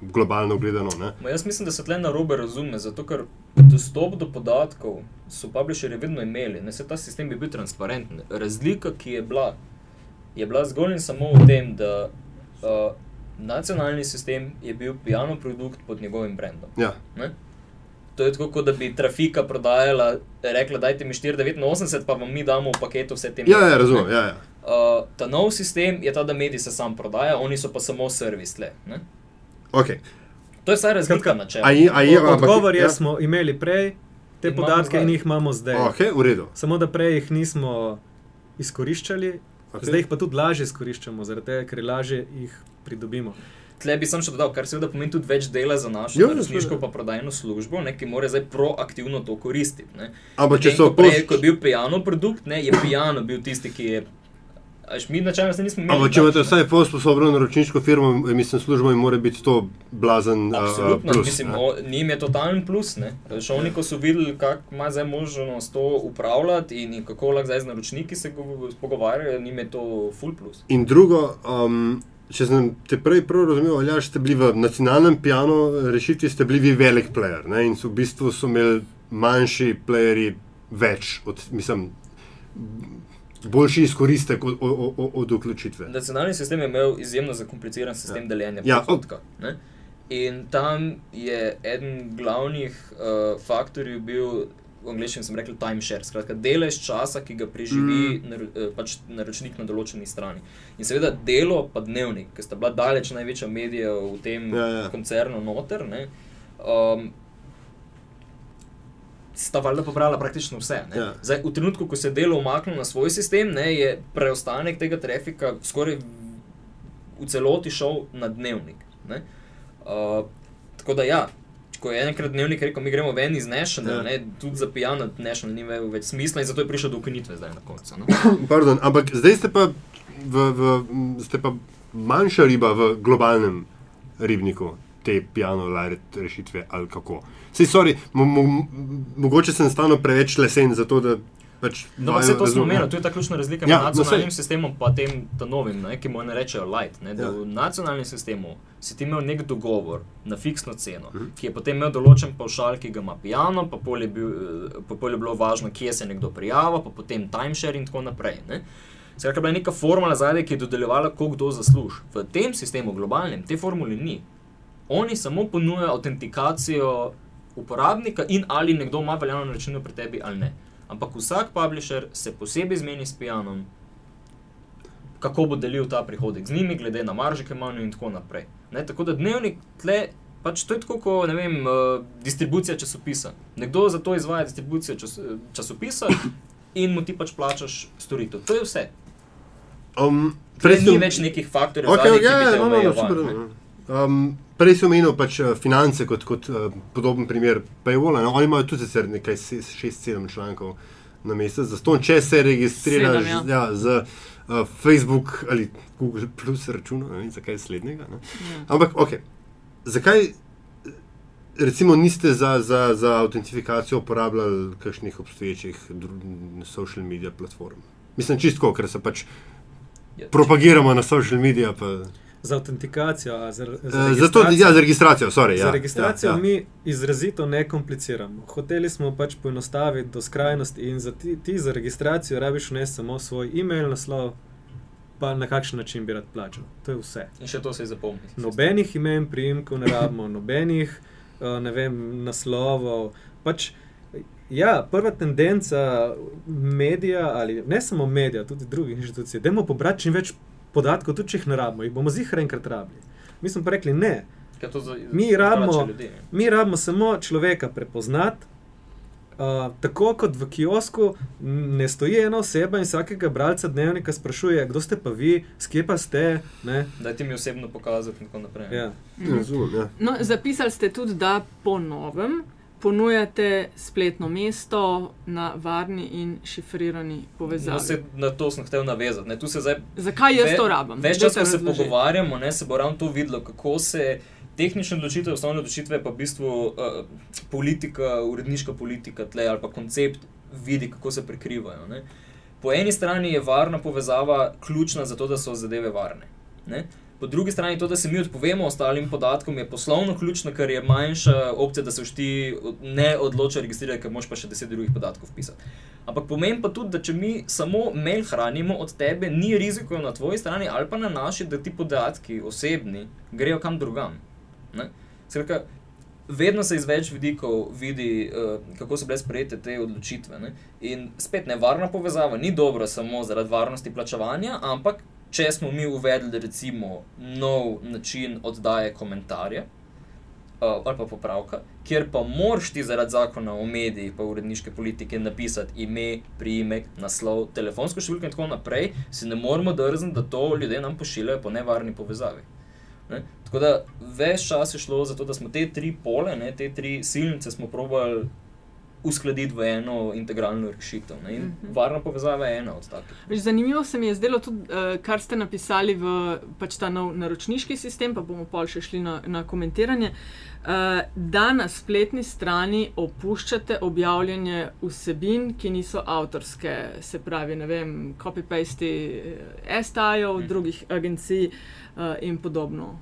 globalno gledano. Jaz mislim, da se tle na robe razume, zato ker dostop do podatkov so publisherji vedno imeli, ne se ta sistem bi bil transparenten. Razlika, ki je bila, je bila zgolj in samo v tem, da uh, nacionalni sistem je bil piano produkt pod njegovim brandom. Ja. To je tako, kot da bi trafika prodajala, rekla, dajte mi 4,89, pa vam mi damo v paketu vse te medije. Ja, ja, razumem. Ja, ja. Uh, ta nov sistem je ta, da mediji se sam prodajajo, oni so pa samo servis. Okay. To je vsaj razlika na čem. Odgovor je, da ja. smo imeli prej te in podatke in jih imamo zdaj. Okay, samo da prej jih nismo izkoriščali, okay. zdaj jih pa tudi lažje izkoriščamo, zaradi tega, ker lažje jih pridobimo. Tle bi sem še dodal, kar seveda pomeni tudi več dela za našo ja, resniško pa prodajno službo, ne, ki mora zdaj proaktivno to koristiti. Ampak če so prej, ko je bil pijano produkt, ne, je pijano bil tisti, ki je Až mi načelno se nismo imeli. Ampak če imate vsaj pol sposobno naročniško firmo, mislim, službo jim mora biti to blazen. Absolutno, uh, plus, mislim, o, njim je totalen plus. Še oni, ko so videli, kako ima zdaj možnost to upravljati in kako lahko zdaj z naročniki se pogovarjajo, njim je to full plus. In drugo, um, če sem te prej prav razumel, ali ste bili v nacionalnem piano rešitvi, ste bili vi velik player ne? in so v bistvu so imeli manjši playeri več od, mislim, boljši izkoristek od, od, od, od vključitve. Nacionalni sistem je imel izjemno zakompliciran sistem ja. deljenja ja, podatkov. In tam je eden glavnih uh, faktorjev bil, v angleščini sem rekel, timeshare, skratka, delež časa, ki ga preživi mm. nar, uh, pač naročnik na določeni strani. In seveda delo, pa dnevnik, ki sta bila daleč največja medija v tem ja, ja. koncernu noter. Ne, um, sta valjda pobrala praktično vse. Ja. Zdaj, v trenutku, ko se je delo umaknilo na svoj sistem, ne, je preostanek tega trafika skoraj v celoti šel na dnevnik. Uh, tako da, ja, ko je enkrat dnevnik rekel, mi gremo ven iz National, ja. tudi za pijano National ni več smisla in zato je prišel do ukinitve zdaj na koncu. No? Pardon, ampak zdaj ste pa, v, v, ste pa manjša riba v globalnem ribniku te pijano rešitve ali kako. Sej, sorry, mo, mo, mogoče sem stano preveč lesen za to, da. Pač no, vse to smo imeli, to je ta ključna razlika ja, med nacionalnim no, sistemom in tem novim, ne, ki mu ne rečejo light. Ne, ja. V nacionalnem sistemu si ti imel nek dogovor na fiksno ceno, uh mhm. -huh. ki je potem imel določen pavšal, ki ga ima pijano, pa pol je, pa pol je bilo važno, kje se nekdo prijavlja, pa potem timeshare in tako naprej. Ne. Skratka, bila je neka formula zadaj, ki je dodeljevala, koliko kdo zasluži. V tem sistemu, globalnem, te formule ni. Oni samo ponujajo autentikacijo uporabnika in ali nekdo ima veljavno računo pri tebi ali ne. Ampak vsak publisher se posebej zmeni s pijanom, kako bo delil ta prihodek z njimi, glede na marže, ki imajo in tako naprej. Ne, tako da dnevnik tle. Pač to je tako, kot uh, distribucija časopisa. Nekdo za to izvaja distribucijo čas, časopisa in mu ti pač plačaš storitev. To je vse. Um, Prej ni več nekih faktorjev, okay, zadnji, ja, ki bi te omejevali. Um, prej sem omenil pač, uh, finance kot, kot uh, podoben primer Paywalla. No, oni imajo tudi nekaj 6-7 člankov na mesec, zato če se registriraš Sedem, ja. Ja, z uh, Facebook ali Google Plus računom, ne vem, zakaj je slednjega. Ja. Ampak, ok, zakaj recimo niste za, za, za autentifikacijo uporabljali kakšnih obstoječih social media platform? Mislim, čistko, ker se pač ja, propagiramo na social media. Pa, za autentikacijo. Za, za, uh, Zato, ja, za registracijo. Sorry, za ja, registracijo ja, ja. mi izrazito ne kompliciramo. Hoteli smo pač poenostaviti do skrajnosti in za ti, ti za registracijo rabiš ne samo svoj e-mail, naslov, pa na kakšen način bi rad plačal. To je vse. In še to se je zapomnil. Nobenih imen, prijemkov ne rabimo, nobenih uh, ne vem, naslovov. Pač, Ja, prva tendenca medija, ali ne samo medija, tudi drugih inštitucij, da imamo pobrati čim več podatkov, tudi če jih ne rabimo, jih bomo zihar enkrat rabili. Mi smo pa rekli ne. Za, mi, rabimo, mi rabimo samo človeka prepoznati. Uh, tako kot v kiosku ne stoji ena oseba in vsakega bralca dnevnika sprašuje, kdo ste pa vi, skje pa ste. Da ti mi osebno pokazati in tako naprej. Ja. Mhm. Razumem, ja. no, zapisali ste tudi, da po novem ponujate spletno mesto na varni in šifrirani povezavi. No, se, na to sem hotel navezati. Ne, zdaj, Zakaj jaz ve, to rabim? Več časa, ko se pogovarjamo, ne, se bo ravno to videlo, kako se tehnične odločitve, osnovne odločitve, pa v bistvu uh, politika, uredniška politika tle, ali pa koncept vidi, kako se prekrivajo. Ne. Po eni strani je varna povezava ključna za to, da so zadeve varne. Ne. Po drugi strani, to, da se mi odpovemo ostalim podatkom, je poslovno ključno, ker je manjša opcija, da se ti ne odloča registrirati, ker moš pa še deset drugih podatkov pisati. Ampak pomeni pa tudi, da če mi samo mail hranimo od tebe, ni riziko na tvoji strani ali pa na naši, da ti podatki osebni grejo kam drugam. Skratka, vedno se iz več vidikov vidi, uh, kako so bile sprejete te odločitve. Ne? In spet nevarna povezava ni dobra samo zaradi varnosti plačevanja, ampak če smo mi uvedli recimo nov način oddaje komentarja. Uh, ali pa popravka, kjer pa moraš ti zaradi zakona o medijih, pa uredniške politike napisati ime, priimek, naslov, telefonsko številko in tako naprej, si ne moremo drzniti, da to ljudje nam pošiljajo po nevarni povezavi. Ne? Tako da več časa je šlo za to, da smo te tri pole, ne, te tri silnice, smo probali uskladiti v eno integralno rešitev. In mm -hmm. varna povezava je ena od takih. Zanimivo se mi je zdelo tudi, uh, kar ste napisali v pač ta nov naročniški sistem, pa bomo pol še šli na, na komentiranje. Uh, da na spletni strani opuščate objavljanje vsebin, ki niso avtorske, se pravi, ne vem, copy-paste STA-jev, mm. drugih agencij uh, in podobno.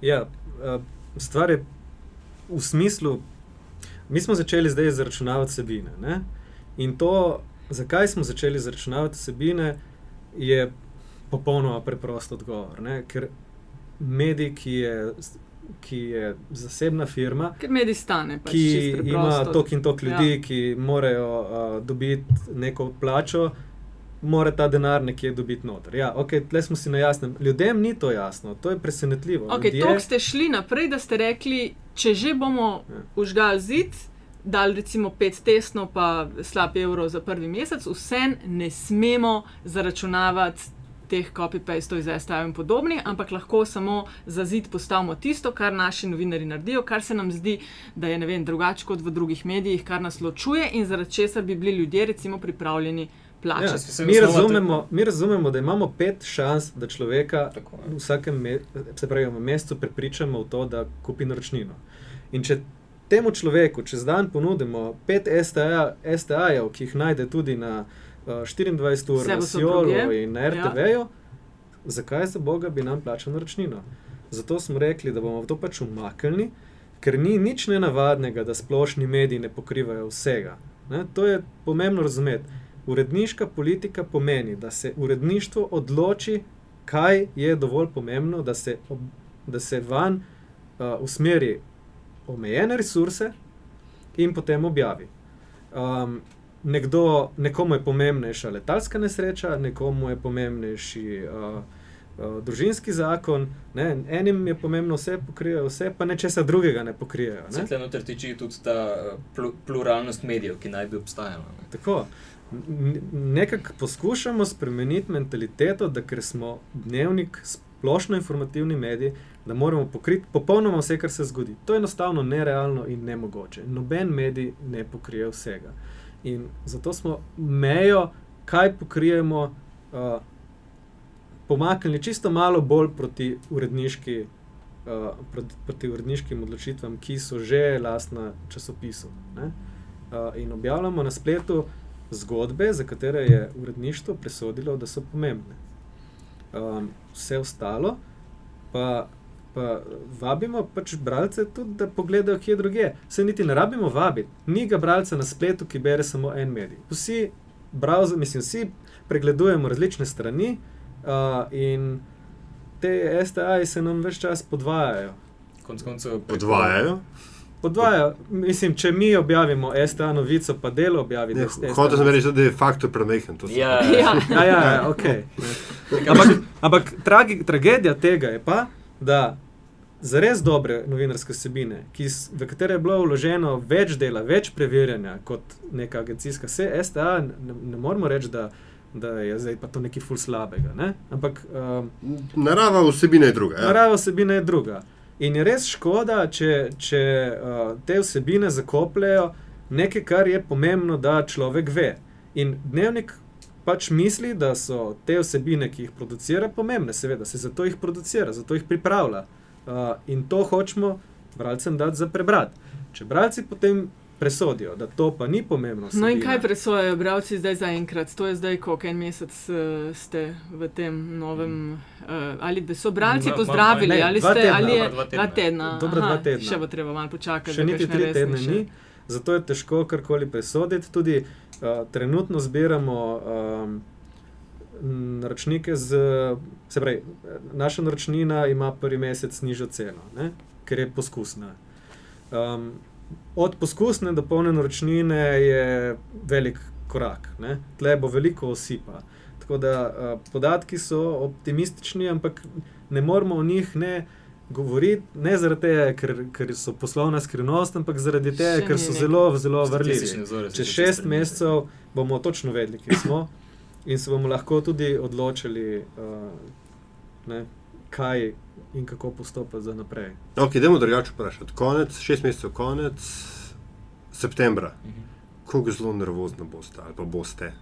Ja, uh, stvar je v smislu, mi smo začeli zdaj izračunavati vsebine. Ne? In to, zakaj smo začeli izračunavati vsebine, je popolnoma preprost odgovor. Ne? Ker medij, ki je. Ki je zasebna firma, stane, pač ki ima toliko in toliko ljudi, ja. ki morajo uh, dobiti neko plačo, mora ta denar nekje dobiti noter. Ja, okay, tle smo si na jasnem. Ljudem ni to jasno, to je presenetljivo. Okay, Ljudje... To ste šli naprej, da ste rekli, če že bomo ja. užgali zid, dal recimo pet testno, pa slab evro za prvi mesec, vsem ne smemo zaračunavati. Teh copy-paste iz STA in podobni, ampak lahko samo za zid postavimo tisto, kar naši novinari naredijo, kar se nam zdi, da je drugače kot v drugih medijih, kar nas ločuje in zaradi česar bi bili ljudje, recimo, pripravljeni plačati. Ja, mi, razumemo, mi razumemo, da imamo pet šans, da človeka Tako, v vsakem me, pravi, mesecu prepričamo v to, da kupi naročnino. In če temu človeku čez dan ponudimo pet STA-jev, STA ki jih najde tudi na uh, 24 ur, na Sjolu in na RTV-ju, ja. zakaj za Boga bi nam plačal naročnino? Zato smo rekli, da bomo to pač umaknili, ker ni nič nenavadnega, da splošni mediji ne pokrivajo vsega. Ne? To je pomembno razumeti. Uredniška politika pomeni, da se uredništvo odloči, kaj je dovolj pomembno, da se, ob, da se van uh, usmeri omejene resurse in potem objavi. Um, nekdo, nekomu je pomembnejša letalska nesreča, nekomu je pomembnejši uh, uh, družinski zakon, ne? enim je pomembno vse pokrijejo, vse pa nečesa drugega ne pokrijejo. Ne? Tukaj noter tiči tudi ta uh, pluralnost medijev, ki naj bi obstajala. Ne? Tako nekako poskušamo spremeniti mentaliteto, da ker smo dnevnik, splošno informativni medij, da moramo pokriti popolnoma vse, kar se zgodi. To je enostavno nerealno in nemogoče. Noben medij ne pokrije vsega. In zato smo mejo, kaj pokrijemo, uh, pomaknili čisto malo bolj proti uredniški. Uh, proti, proti uredniškim odločitvam, ki so že lastna časopisu. Uh, in objavljamo na spletu zgodbe, za katere je uredništvo presodilo, da so pomembne. Um, vse ostalo pa, pa vabimo pač bralce tudi, da pogledajo, kje druge. Se niti ne rabimo vabiti, ni ga bralca na spletu, ki bere samo en medij. Vsi, browser, mislim, vsi pregledujemo različne strani uh, in te STA-ji se nam več čas podvajajo. Konc koncev podvajajo. Podvaja, mislim, če mi objavimo STA novico, pa delo objavimo. Hoče se reči, da je faktor premehen. Ja, ja, ja, ja ok. ampak ampak tragi, tragedija tega je pa, da za res dobre novinarske sebine, ki, v katere je bilo vloženo več dela, več preverjanja kot neka agencijska, se STA ne, ne moramo reči, da. Da je zdaj pa to nekaj ful slabega. Ne? Ampak, um, narava vsebine je druga. Ja. Narava vsebine je druga. In je res škoda, če, če uh, te vsebine zakopljajo nekaj, kar je pomembno, da človek ve. In dnevnik pač misli, da so te vsebine, ki jih producira, pomembne, seveda se zato jih producira, zato jih pripravlja. Uh, in to hočemo bralcem dati za prebrati. Če bralci potem presodijo, da to pa ni pomembno. No in kaj presojajo bralci zdaj za enkrat? To je zdaj, koliko en mesec uh, ste v tem novem, uh, ali so bralci pozdravili, ali ste ali je dva tedna. Dobro, dva tedna. Še bo treba malo počakati. Še niti tri tedne ni, zato je težko karkoli presoditi. Tudi uh, trenutno zbiramo. Um, Naročnike z, se pravi, naša naročnina ima prvi mesec nižjo ceno, ne? ker je poskusna. Um, od poskusne do polne naročnine je velik korak, tle bo veliko osipa. Tako da uh, podatki so optimistični, ampak ne moramo o njih ne govoriti, ne zaradi tega, ker, ker so poslovna skrivnost, ampak zaradi tega, ker so zelo, zelo vrljivi. Čez šest mesecev bomo točno vedeli, kje smo in se bomo lahko tudi odločili, uh, ne, kaj in kako postopati za naprej. Ok, idemo drugače vprašati. Konec, šest mesecev, konec septembra. Mhm. Kako zelo nervozni boste ali pa boste?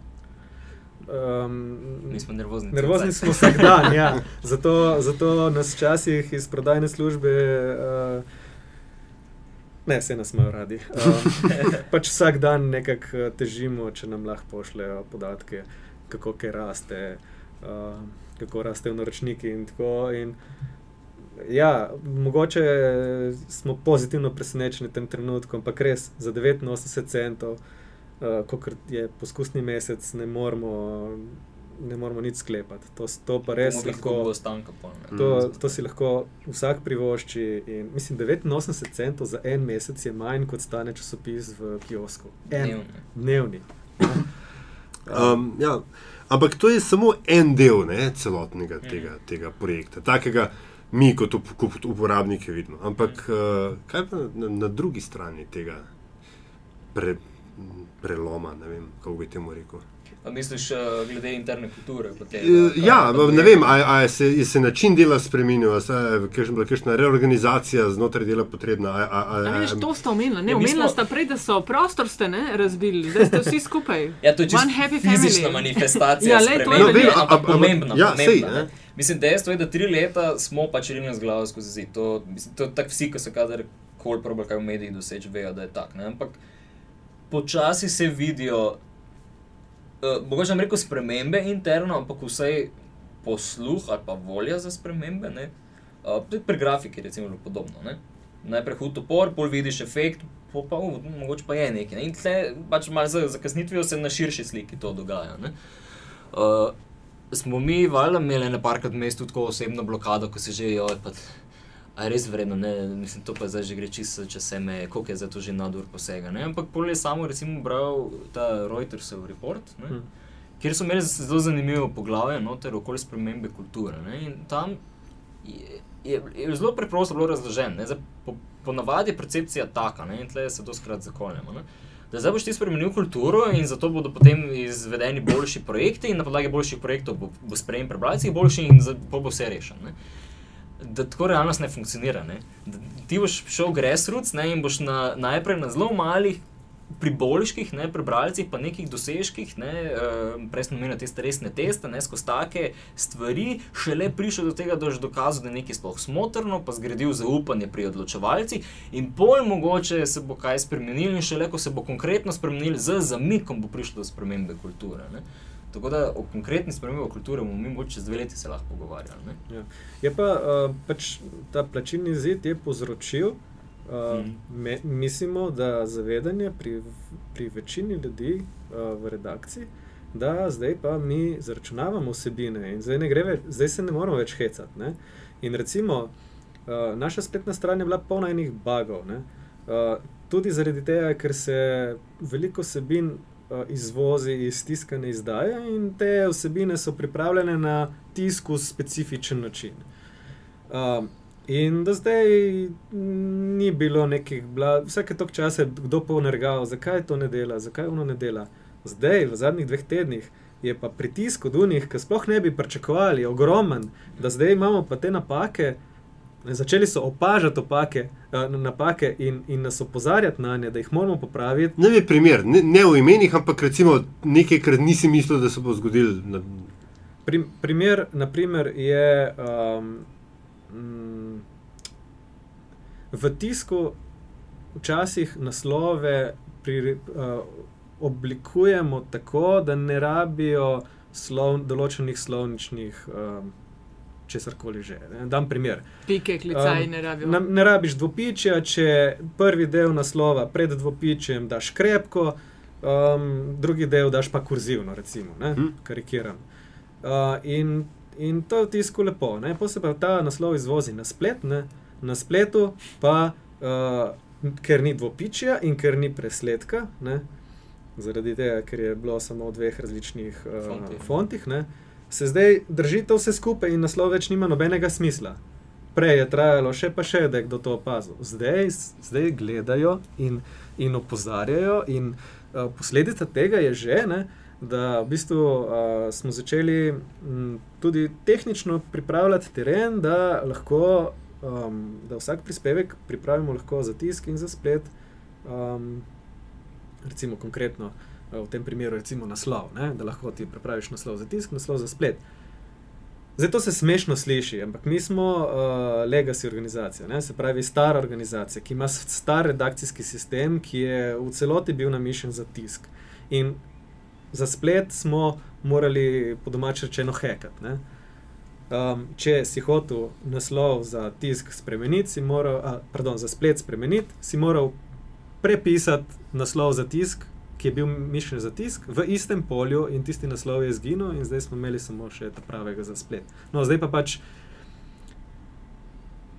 Um, Nismo nervozni. Nervozni smo vsak dan, ja. zato, zato nas včasih iz prodajne službe. Uh, Ne, se nas imajo radi. Um, pač vsak dan nekako uh, težimo, če nam lahko pošljejo podatke, kako kaj raste, uh, kako rastejo naročniki. In tako, in Ja, mogoče smo pozitivno presenečeni v tem trenutku, ampak res za 89 centov, uh, kot je poskusni mesec, ne moramo, ne moramo nič sklepati. To, to pa res lahko. Stanka, to, to si lahko vsak privošči. In, mislim, 89 centov za en mesec je manj, kot stane časopis v kiosku. En, dnevni. um, ja. Ampak to je samo en del ne, celotnega tega, tega projekta. Takega, mi kot, up, kot uporabniki vidimo. Ampak uh, kaj pa na, na drugi strani tega pre, preloma, ne vem, kako bi temu rekel. A misliš, uh, glede interne kulture? Te, uh, ja, ne vem, ali se, se način dela spremenil, ali je bila kakšna reorganizacija znotraj dela potrebna. A, a, a, a, veš, to sta omenila. Ne, ja, omenila sta prej, da so prostor ste ne, razbili, da ste vsi skupaj. ja, to je čisto fizična manifestacija. ja, le, to je no, no, pomembno. Ja, sej, Mislim, dejstvo je, da tri leta smo pač rinili z glavo skozi zid. To, mislim, to tako vsi, ki so kadar koli probali kaj v medijih doseči, vejo, da je tako. Ampak počasi se vidijo, mogoče nam reko spremembe interno, ampak vsej posluh ali pa volja za spremembe. Uh, tudi pri grafiki recimo, je podobno. Ne? Najprej hud upor, pol vidiš efekt, pa, pa uh, mogoče pa je nekaj. Ne? In tle pač malo za zakasnitvijo se na širši sliki to dogaja smo mi valjda imeli na parkrat mestu tako osebno blokado, ko se že je odpad. A je res vredno, ne? mislim, to pa zdaj že gre čisto, če se me, koliko je za to že nadur posega. Ne? Ampak pol je samo, recimo, bral ta Reutersov report, hmm. kjer so imeli zelo zanimivo poglavje, noter okoli spremembe kulture. Ne? In tam je, je, je zelo preprosto bilo razloženo. Po, ponavadi je percepcija taka, ne? in tle se to skrat zakoljemo. Ne? da zdaj boš ti spremenil kulturo in zato bodo potem izvedeni boljši projekti, in na podlagi boljših projektov bo, bo sprejem prebralcev boljši in bo, bo vse rešeno. Da tako realnost ne funkcionira. Ne? Ti boš šel grassroots ne? in boš na, najprej na zelo malih pri boljših ne, prebralcih, pa nekih dosežkih, ne, uh, prej smo imeli te stresne teste, ne skozi take stvari, šele prišel do tega, da boš dokazal, da je nekaj sploh smotrno, pa zgradil zaupanje pri odločevalcih, in pol mogoče se bo kaj spremenil, in šele ko se bo konkretno spremenil, z zamikom bo prišlo do spremembe kulture. Ne. Tako da o konkretni spremembi kulture bomo mi morda čez dve leti se lahko pogovarjali. Ja. Je pa uh, pač ta plačilni zid je povzročil. Uh, me, mislimo, da zavedanje pri, pri večini ljudi uh, v redakciji, da zdaj pa mi zaračunavamo vsebine in zdaj, več, zdaj se ne moramo več hecati. Ne? In recimo, uh, naša spletna stran je bila polna enih bagov. Uh, tudi zaradi tega, ker se veliko vsebin uh, izvozi iz tiskane izdaje in te vsebine so pripravljene na tisku specifičen način. Uh, In do zdaj ni bilo nekih, vsake tok časa je kdo ponergal, zakaj to ne dela, zakaj ono ne dela. Zdaj, v zadnjih dveh tednih, je pa pritisk od unih, ki sploh ne bi pričakovali, ogromen, da zdaj imamo pa te napake. Začeli so opažati opake, eh, napake in, in nas opozarjati na nje, da jih moramo popraviti. Ne, ne, primer, ne, ne v imenih, ampak recimo nekaj, kar nisi mislil, da se bo zgodilo. Na... Prim, primer, naprimer, je. Um, v tisku včasih naslove pri, uh, oblikujemo tako, da ne rabijo slov, določenih slovničnih. Um, Česar koli že. Ne. Dam primer. Pike, klicaj, um, ne rabiš. Ne, ne rabiš dvopičja, če prvi del naslova pred dvopičjem daš krepko, um, drugi del daš pa kurzivno, recimo, hm. karikiram. Uh, in, in to je v tisku lepo. Posebej ta naslov izvozi na splet, ne. na spletu pa. Uh, ker ni dvopičja in ker ni presledka, ne? zaradi tega, ker je bilo samo v dveh različnih uh, Fonti. fontih, ne? Se zdaj držite vse skupaj in naslov več nima nobenega smisla. Prej je trajalo še pa še, da je kdo to opazil. Zdaj, zdaj gledajo in, in opozarjajo, in uh, posledica tega je že, ne, da v bistvu, uh, smo začeli m, tudi tehnično pripravljati teren, da lahko um, da vsak prispevek pripravimo za tisk in za splet. Um, recimo konkretno uh, v tem primeru, recimo naslov, ne? da lahko ti pripraviš naslov za tisk, naslov za splet. Zdaj to se smešno sliši, ampak mi smo uh, legacy organizacija, ne? se pravi stara organizacija, ki ima star redakcijski sistem, ki je v celoti bil namišljen za tisk. In za splet smo morali po domač rečeno hekati. Um, če si hotel naslov za tisk spremeniti, si moral, a, pardon, za splet spremeniti, si moral prepisati naslov za tisk, ki je bil mišljen za tisk, v istem polju in tisti naslov je izginil, in zdaj smo imeli samo še ta pravega za splet. No, zdaj pa pač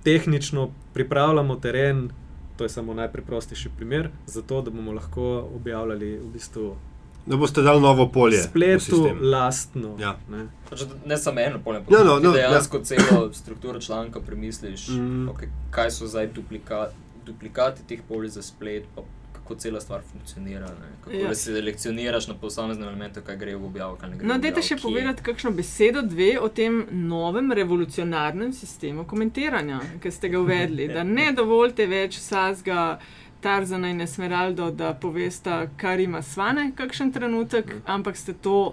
tehnično pripravljamo teren, to je samo najpreprostejši primer, zato da bomo lahko objavljali v bistvu da boste dali novo polje. Spletu, lastno. Ja. Ne. Pač, ne samo eno polje, ampak no, no, no, dejansko ja. celo strukturo članka premisliš, mm. okay, kaj so zdaj duplika, duplikati teh polj za splet. Kako cela stvar funkcionira, ne? kako ja. se lekcioniraš na posameznem elementu, kaj gre v objavo. No, dajte še povedati, kakšno besedo, dve o tem novem revolucionarnem sistemu komentiranja, ki ste ga uvedli. Da ne dovolite več sazga. Tarzana in Esmeraldo, da povesta, kar ima svane, kakšen trenutek, mm. ampak ste to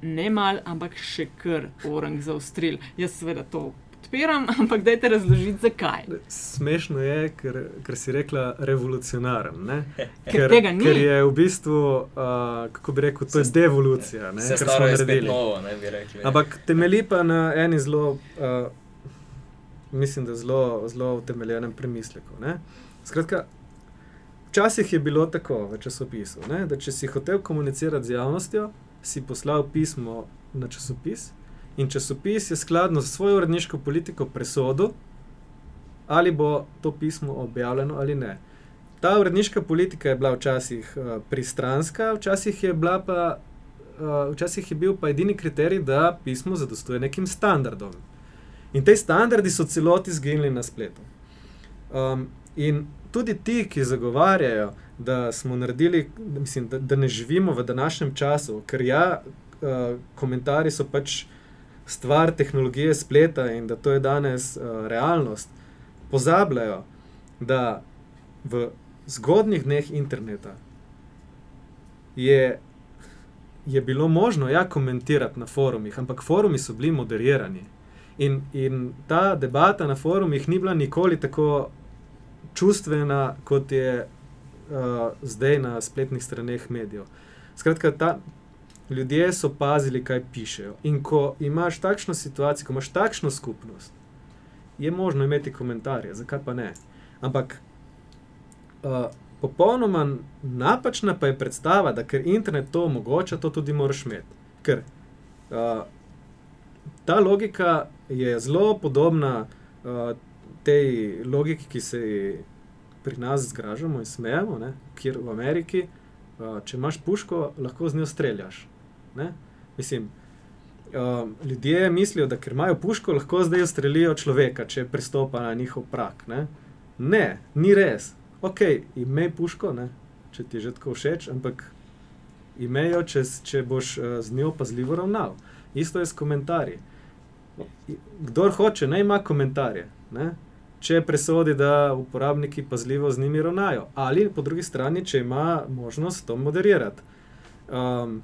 ne mal, ampak še kar orang zaostrili. Jaz seveda to podpiram, ampak dajte razložiti, zakaj. Smešno je, ker, ker si rekla revolucionaren. Ker, ker, ker je v bistvu, uh, kako bi rekel, to je devolucija. Ne, kar smo naredili. Novo, ne, rekli, ampak temelji pa na eni zelo, uh, mislim, da zelo, zelo utemeljenem premisleku. Skratka, Včasih je bilo tako v časopisu, ne, da če si hotel komunicirati z javnostjo, si poslal pismo na časopis in časopis je skladno s svojo uredniško politiko presodil, ali bo to pismo objavljeno ali ne. Ta uredniška politika je bila včasih uh, pristranska, včasih je, pa, uh, včasih je bil pa edini kriterij, da pismo zadostuje nekim standardom. In te standardi so celoti zginili na spletu. Um, in tudi ti, ki zagovarjajo, da smo naredili, mislim, da, da ne živimo v današnjem času, ker ja, uh, komentarji so pač stvar tehnologije spleta in da to je danes uh, realnost, pozabljajo, da v zgodnjih dneh interneta je, je bilo možno ja komentirati na forumih, ampak forumi so bili moderirani. In, in ta debata na forumih ni bila nikoli tako čustvena, kot je uh, zdaj na spletnih straneh medijev. Skratka, ta, ljudje so pazili, kaj pišejo. In ko imaš takšno situacijo, ko imaš takšno skupnost, je možno imeti komentarje, zakaj pa ne. Ampak uh, popolnoma napačna pa je predstava, da ker internet to omogoča, to tudi moraš imeti. Ker uh, ta logika je zelo podobna. Uh, tej logiki, ki se pri nas zgražamo in smejemo, ne, kjer v Ameriki, uh, če imaš puško, lahko z njo streljaš. Ne? Mislim, uh, ljudje mislijo, da ker imajo puško, lahko zdaj ustrelijo človeka, če prestopa na njihov prak. Ne, ne ni res. Ok, imej puško, ne, če ti je že tako všeč, ampak imejo, če, če boš uh, z njo pazljivo ravnal. Isto je s komentarji. Kdor hoče, naj ima komentarje. Ne? če presodi, da uporabniki pazljivo z njimi ravnajo, ali po drugi strani, če ima možnost to moderirati. Um,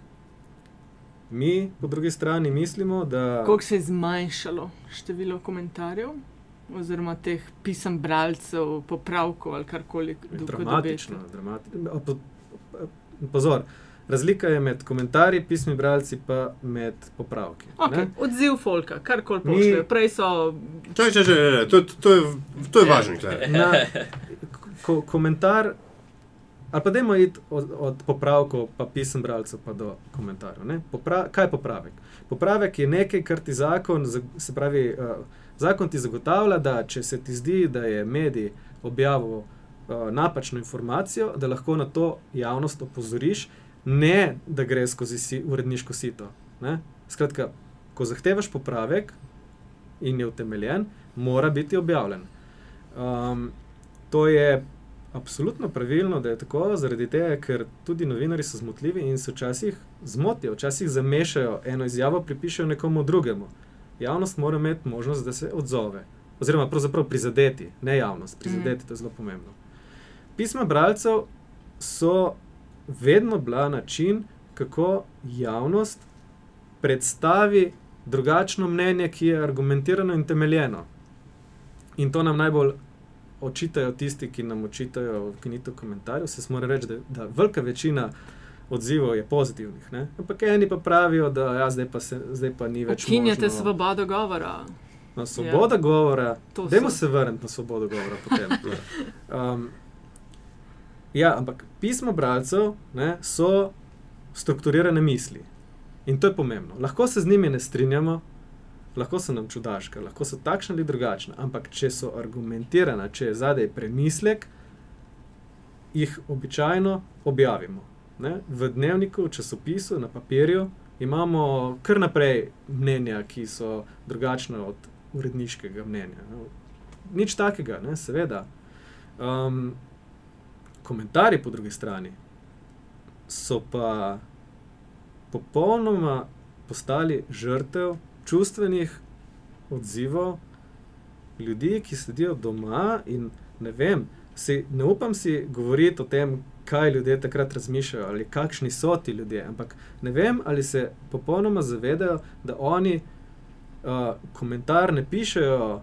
mi, po drugi strani, mislimo, da. Kako se je zmanjšalo število komentarjev, oziroma teh pisem, bralcev, popravkov ali karkoli drugega? Dramatično. dramatično. pozor. Razlika je med komentarji, pismi, bralci, pa med popravki. Okay. Odziv Folka, kar koli pošljejo. Prej so. Čaj, čaj, čaj, to, to je, to je važno. Ko, komentar, ali pa dajmo iti od, od popravkov, pa pisem bralcev, pa do komentarjev. Popra, kaj je popravek? Popravek je nekaj, kar ti zakon, se pravi, uh, zakon ti zagotavlja, da če se ti zdi, da je medij objavil uh, napačno informacijo, da lahko na to javnost opozoriš ne da gre skozi si, uredniško sito. Ne? Skratka, ko zahtevaš popravek in je utemeljen, mora biti objavljen. Um, to je absolutno pravilno, da je tako, zaradi tega, ker tudi novinari so zmotljivi in se včasih zmotijo, včasih zamešajo eno izjavo, pripišajo nekomu drugemu. Javnost mora imeti možnost, da se odzove. Oziroma, pravzaprav prizadeti, ne javnost, prizadeti, mm. to je zelo pomembno. Pisma bralcev so vedno bila način, kako javnost predstavi drugačno mnenje, ki je argumentirano in temeljeno. In to nam najbolj očitajo tisti, ki nam očitajo v kinitu komentarjev. Se smo reči, da, da velika večina odzivov je pozitivnih. Ne? Ampak eni pa pravijo, da ja, zdaj, pa se, zdaj pa ni več. Ukinjate svobodo govora. Na svobodo ja. govora, dajmo se vrniti na svobodo govora. um, Ja, ampak pismo bralcev ne, so strukturirane misli in to je pomembno. Lahko se z njimi ne strinjamo, lahko so nam čudaške, lahko so takšne ali drugačne, ampak če so argumentirane, če je zadaj premislek, jih običajno objavimo. Ne. V dnevniku, v časopisu, na papirju imamo kar naprej mnenja, ki so drugačne od uredniškega mnenja. Nič takega, ne, seveda. Um, komentarji po drugi strani so pa popolnoma postali žrtev čustvenih odzivov ljudi, ki sedijo doma in ne vem, si, ne upam si govoriti o tem, kaj ljudje takrat razmišljajo ali kakšni so ti ljudje, ampak ne vem, ali se popolnoma zavedajo, da oni uh, komentar ne pišejo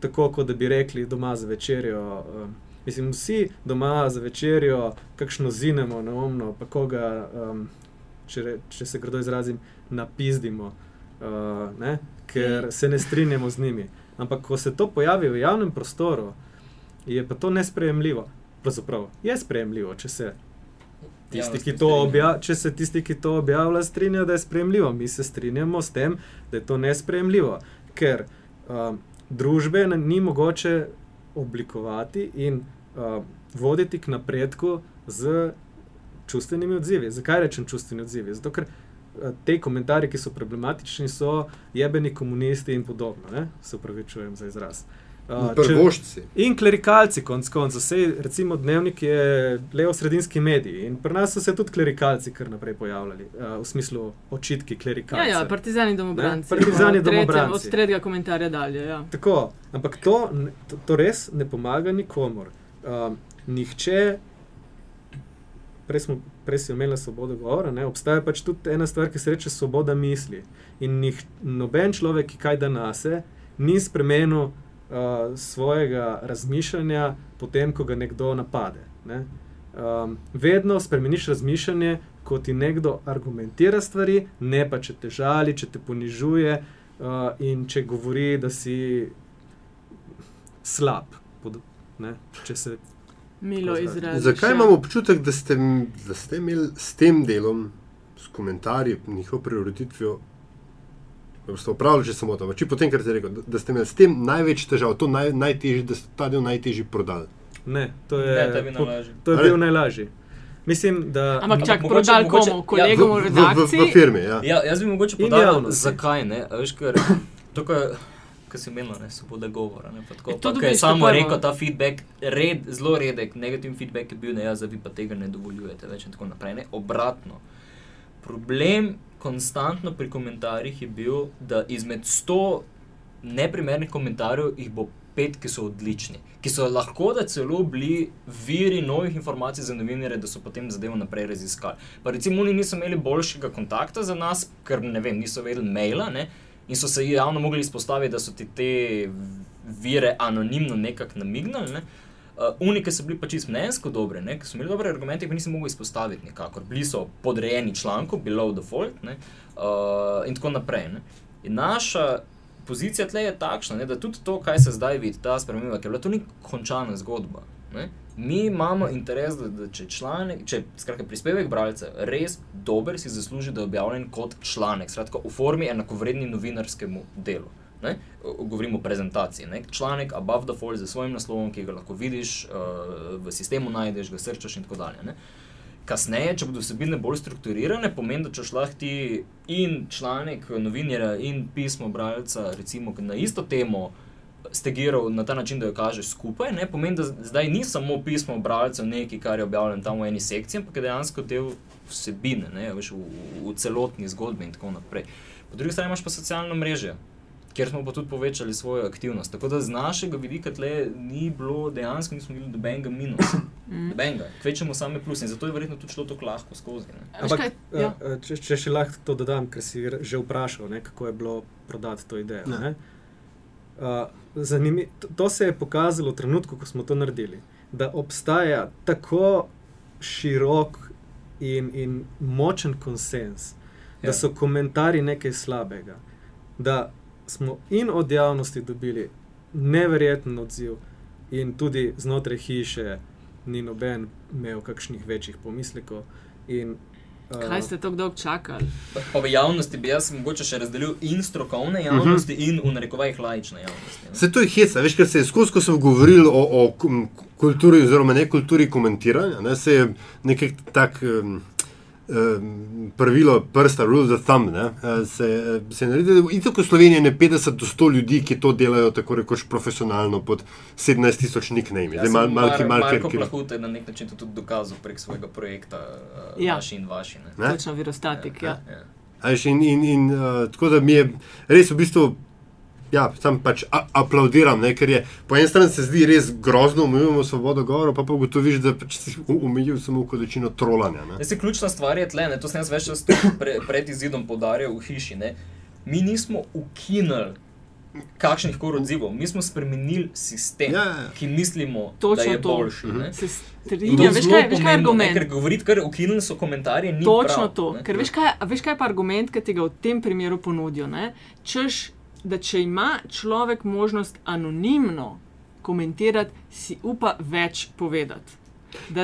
tako, kot da bi rekli doma za večerjo. Uh, Mislim, vsi doma za večerjo, kakšno zinemo, naumno, pa koga, um, če, če se grdo izrazim, napizdimo, uh, ne? ker se ne strinjamo z njimi. Ampak, ko se to pojavi v javnem prostoru, je pa to nesprejemljivo. Pravzaprav je sprejemljivo, če se tisti, ki to, obja če se tisti, ki to objavlja, strinjajo, da je sprejemljivo. Mi se strinjamo s tem, da je to nesprejemljivo, ker um, družbe ni mogoče oblikovati in uh, voditi k napredku z čustvenimi odzivi. Zakaj rečem čustveni odzivi? Zato, ker te komentarje, ki so problematični, so jebeni komunisti in podobno. Ne? Se upravičujem za izraz. Uh, Prvošči. In klerikalci, konc koncev, vse, recimo, dnevnik je levo-sredinski medij. In pri nas so se tudi klerikalci kar naprej pojavljali, uh, v smislu očitki klerikalcev. Ja, ja, partizani domobranci. Partizani od domobranci. Od tretjega komentarja dalje. Ja. Tako, ampak to, to, to res ne pomaga nikomor. Um, nihče, prej, smo, prej si omenili svobodo govora, ne, obstaja pač tudi ena stvar, ki se reče svoboda misli. In nih, noben človek, ki kaj da nase, ni spremenil uh, svojega razmišljanja, potem, ko ga nekdo napade. Ne? Um, vedno spremeniš razmišljanje, ko ti nekdo argumentira stvari, ne pa če te žali, če te ponižuje uh, in če govori, da si slab. Pod, ne? Če se milo izrazi. Zakaj imamo občutek, da ste, da ste imeli s tem delom, s komentarji, njihovo prioritvijo, da ste upravili že samo to. Če potem, ker ste rekli, da, da ste imeli s tem največ težav, to naj, najtežji, da ste ta del najtežji prodali. Ne, to je, ne, po, to je bil najlažji. Mislim, da, Ampak, čak, prodal komu, kolegom ja, v, v, v, v, v firmi. Ja. Ja, jaz bi mogoče povedal, zakaj ne. Veš, ker, tukaj, Kar se meni, ne svoboda govora. Ne, tako, pa, je samo rekel, ta feedback, red, zelo redek, negativni feedback je bil, ne, ja, zdaj pa tega ne dovoljujete več in tako naprej. Ne, obratno. Problem konstantno pri komentarjih je bil, da izmed 100 neprimernih komentarjev jih bo pet, ki so odlični, ki so lahko da celo bili viri novih informacij za novinarje, da so potem zadevo naprej raziskali. Pa recimo, oni niso imeli boljšega kontakta za nas, ker ne vem, niso vedeli maila. Ne? In so se javno mogli izpostaviti, da so ti te vire anonimno nekako namignili. Ne? Uh, Unike so bili pač izmenjsko dobre, ki so imeli dobre argumente, ki nisem mogel izpostaviti nikakor. Bili so podrejeni članku, below default ne, uh, in tako naprej. Ne. In naša pozicija tle je takšna, ne, da tudi to, kaj se zdaj vidi, ta sprememba, ker je bila to ni končana zgodba. Ne. Mi imamo interes, da, da če, članek, če skratka, prispevek bralca res dober, si zasluži, da je objavljen kot članek, skratka, v formi enakovredni novinarskemu delu. Ne? Govorimo o prezentaciji. Ne? Članek Above the Fall z svojim naslovom, ki ga lahko vidiš, uh, v sistemu najdeš, ga srčaš in tako dalje. Ne? Kasneje, če bodo vsebine bolj strukturirane, pomeni, da če lahko ti in članek novinarja in pismo bralca, recimo na isto temo, stegiral na ta način, da jo kažeš skupaj, ne? pomeni, da zdaj ni samo pismo bralca nekaj, kar je objavljeno tam v eni sekciji, ampak je dejansko del vsebine, ne? Veš, v, v celotni zgodbi in tako naprej. Po drugi strani imaš pa socialno mrežo kjer smo pa tudi povečali svojo aktivnost. Tako da z našega vidika tle ni bilo dejansko, nismo imeli nobenega minusa, mm. nobenega, kvečemo same plus in zato je verjetno tudi šlo tako lahko skozi. Ampak, ja. če, če še lahko to dodam, ker si že vprašal, ne, kako je bilo prodati to idejo. Ne. Ne? Uh, to, to se je pokazalo v trenutku, ko smo to naredili, da obstaja tako širok in, in močen konsens, ja. da so komentarji nekaj slabega. Da smo in od javnosti dobili neverjeten odziv, in tudi znotraj hiše ni noben imel kakšnih večjih pomislekov. In, Kaj ste tako dolgo čakali? Pa v javnosti bi jaz mogoče še razdelil in strokovne mhm. javnosti, uh -huh. in v narekovajih lajične javnosti. Ne? Se to je heca, veš, ker se je skozi, ko sem govoril o, o kulturi, oziroma ne kulturi komentiranja, ne, se je nekaj tak. Um, pravilo prsta, rule of thumb, ne, eh, se, se naredi. In tako v Sloveniji je 50 do 100 ljudi, ki to delajo tako rekoč profesionalno pod 17 tisoč nickname. Zdaj, mal, mal, mal, mal, Marko Plahut je na nek način to tudi dokazal prek svojega projekta, uh, ja. vaši in vaši. Točno, virostatik, ja. ja. ja. In, in, in uh, tako da mi je res v bistvu ja, sam pač aplaudiram, ne, ker je po eni strani se zdi res grozno, umijemo svobodo govora, pa pa ugotoviš, da pač si umijel samo količino trolanja. Se ključna stvar je tle, ne, to sem jaz več čas pre, pred izidom podaril v hiši. Ne. Mi nismo ukinili kakšnih koli odzivov, mi smo spremenili sistem, ja, ja. ja. ki mislimo, Točno da je to. boljši. Uh -huh. Strinja, veš, kaj, veš, kaj je argument? Ker govoriti, ker ukinili so komentarje, ni Točno prav, to. Ker veš kaj, veš, kaj je pa argument, ki ti ga v tem primeru ponudijo. Češ, da če ima človek možnost anonimno komentirati, si upa več povedati.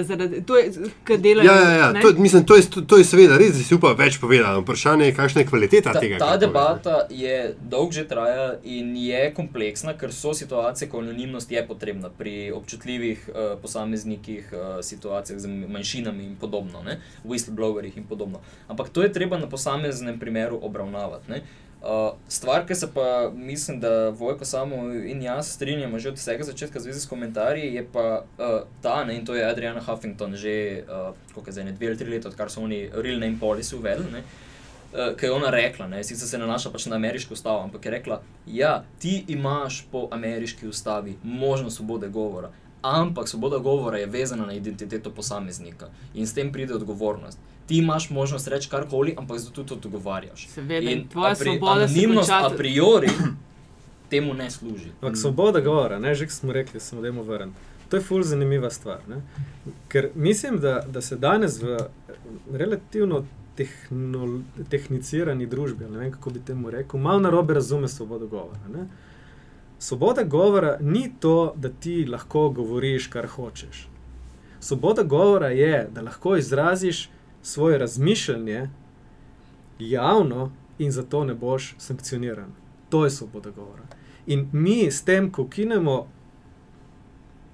Zaradi, to je, kar delajo. Ja, ja, ja. To, mislim, to, je, to je seveda res, da si upa več povedati. Vprašanje je, kakšna je kvaliteta ta, tega. Ta debata poveda. je dolgo že traja in je kompleksna, ker so situacije, ko anonimnost je potrebna pri občutljivih uh, posameznikih, uh, situacijah z manjšinami in podobno, whistleblowerih in podobno. Ampak to je treba na posameznem primeru obravnavati. Ne? Uh, stvar, ki se pa mislim, da Vojko samo in jaz strinjamo že od vsega začetka zvezi s komentarji, je pa uh, ta, ne, in to je Adriana Huffington že, uh, koliko je zdaj, ne dve ali tri leta, odkar so oni Real Name Policy uvedli, uh, ki je ona rekla, ne, sicer se nanaša pač na ameriško ustavo, ampak je rekla, ja, ti imaš po ameriški ustavi možnost svobode govora, ampak svoboda govora je vezana na identiteto posameznika in s tem pride odgovornost ti imaš možnost reči karkoli, ampak zato tudi odgovarjaš. Seveda, in tvoja pri, svoboda je anonimnost a priori temu ne služi. Ampak svoboda govora, ne že smo rekli, samo da je mu vrn. To je ful zanimiva stvar. Ne? Ker mislim, da, da se danes v relativno tehno, tehnicirani družbi, ne vem kako bi temu rekel, malo narobe razume svobodo govora. Ne? Svoboda govora ni to, da ti lahko govoriš, kar hočeš. Svoboda govora je, da lahko izraziš svoje razmišljanje javno in zato ne boš sankcioniran. To je svoboda govora. In mi s tem, ko kinemo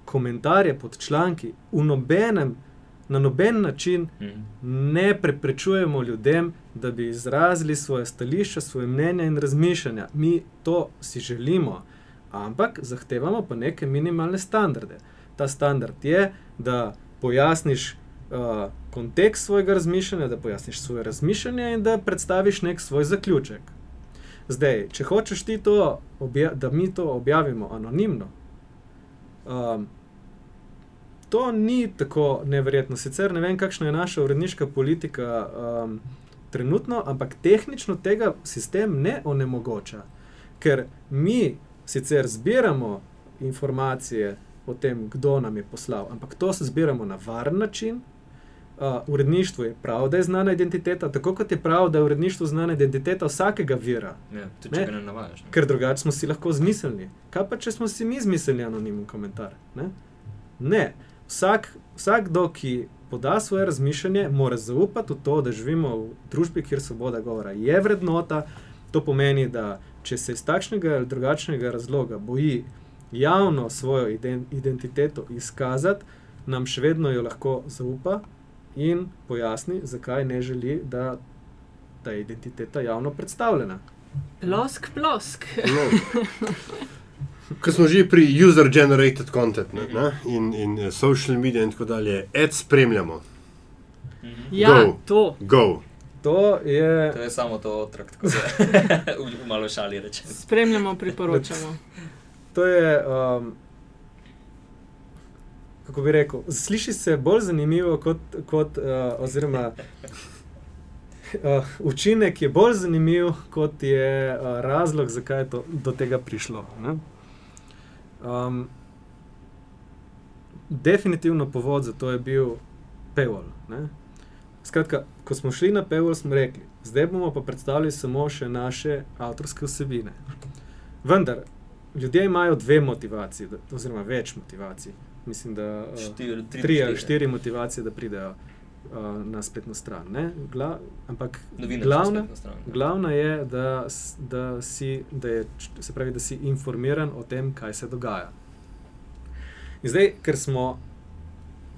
komentarje pod članki, nobenem, na noben način mm. ne preprečujemo ljudem, da bi izrazili svoje stališče, svoje mnenje in razmišljanja. Mi to si želimo, ampak zahtevamo pa neke minimalne standarde. Ta standard je, da pojasniš uh, kontekst svojega razmišljanja, da pojasniš svoje razmišljanje in da predstaviš nek svoj zaključek. Zdaj, če hočeš ti to, da mi to objavimo anonimno, um, to ni tako neverjetno. Sicer ne vem, kakšna je naša uredniška politika um, trenutno, ampak tehnično tega sistem ne onemogoča, ker mi sicer zbiramo informacije o tem, kdo nam je poslal, ampak to se zbiramo na varen način. Uh, uredništvo je prav, da je znana identiteta, tako kot je prav, da je uredništvo znana identiteta vsakega vira. Ja, tudi, če ne navajaš. Ne? Ker drugače smo si lahko zmislili. Kaj pa, če smo si mi zmislili anonimen komentar? Ne. ne. Vsak, vsakdo, ki poda svoje razmišljanje, mora zaupati v to, da živimo v družbi, kjer svoboda govora je vrednota. To pomeni, da če se iz takšnega ali drugačnega razloga boji javno svojo identiteto izkazati, nam še vedno jo lahko zaupa in pojasni, zakaj ne želi, da ta identiteta javno predstavljena. Plosk, plosk. Ko smo že pri user-generated content ne, ne, in, in eh, social media in tako dalje, ad spremljamo. Ja, Go. to. Go. To je... to je samo to otrok, tako se malo šali reče. Spremljamo, priporočamo. To je, um, kako bi rekel, sliši se bolj zanimivo kot, kot uh, oziroma uh, učinek je bolj zanimiv, kot je uh, razlog, zakaj je to, do tega prišlo. Um, definitivno povod za to je bil Paywall. Ne? Skratka, ko smo šli na Paywall, smo rekli, zdaj bomo pa predstavili samo še naše avtorske vsebine. Vendar, ljudje imajo dve motivacije, oziroma več motivacij. Mislim, da uh, štiri, tri, tri ali štiri motivacije, da pridejo uh, na spletno stran. Gla, ampak glavna, stran, glavna je, da, da, si, da, je, pravi, da si informiran o tem, kaj se dogaja. In zdaj, ker smo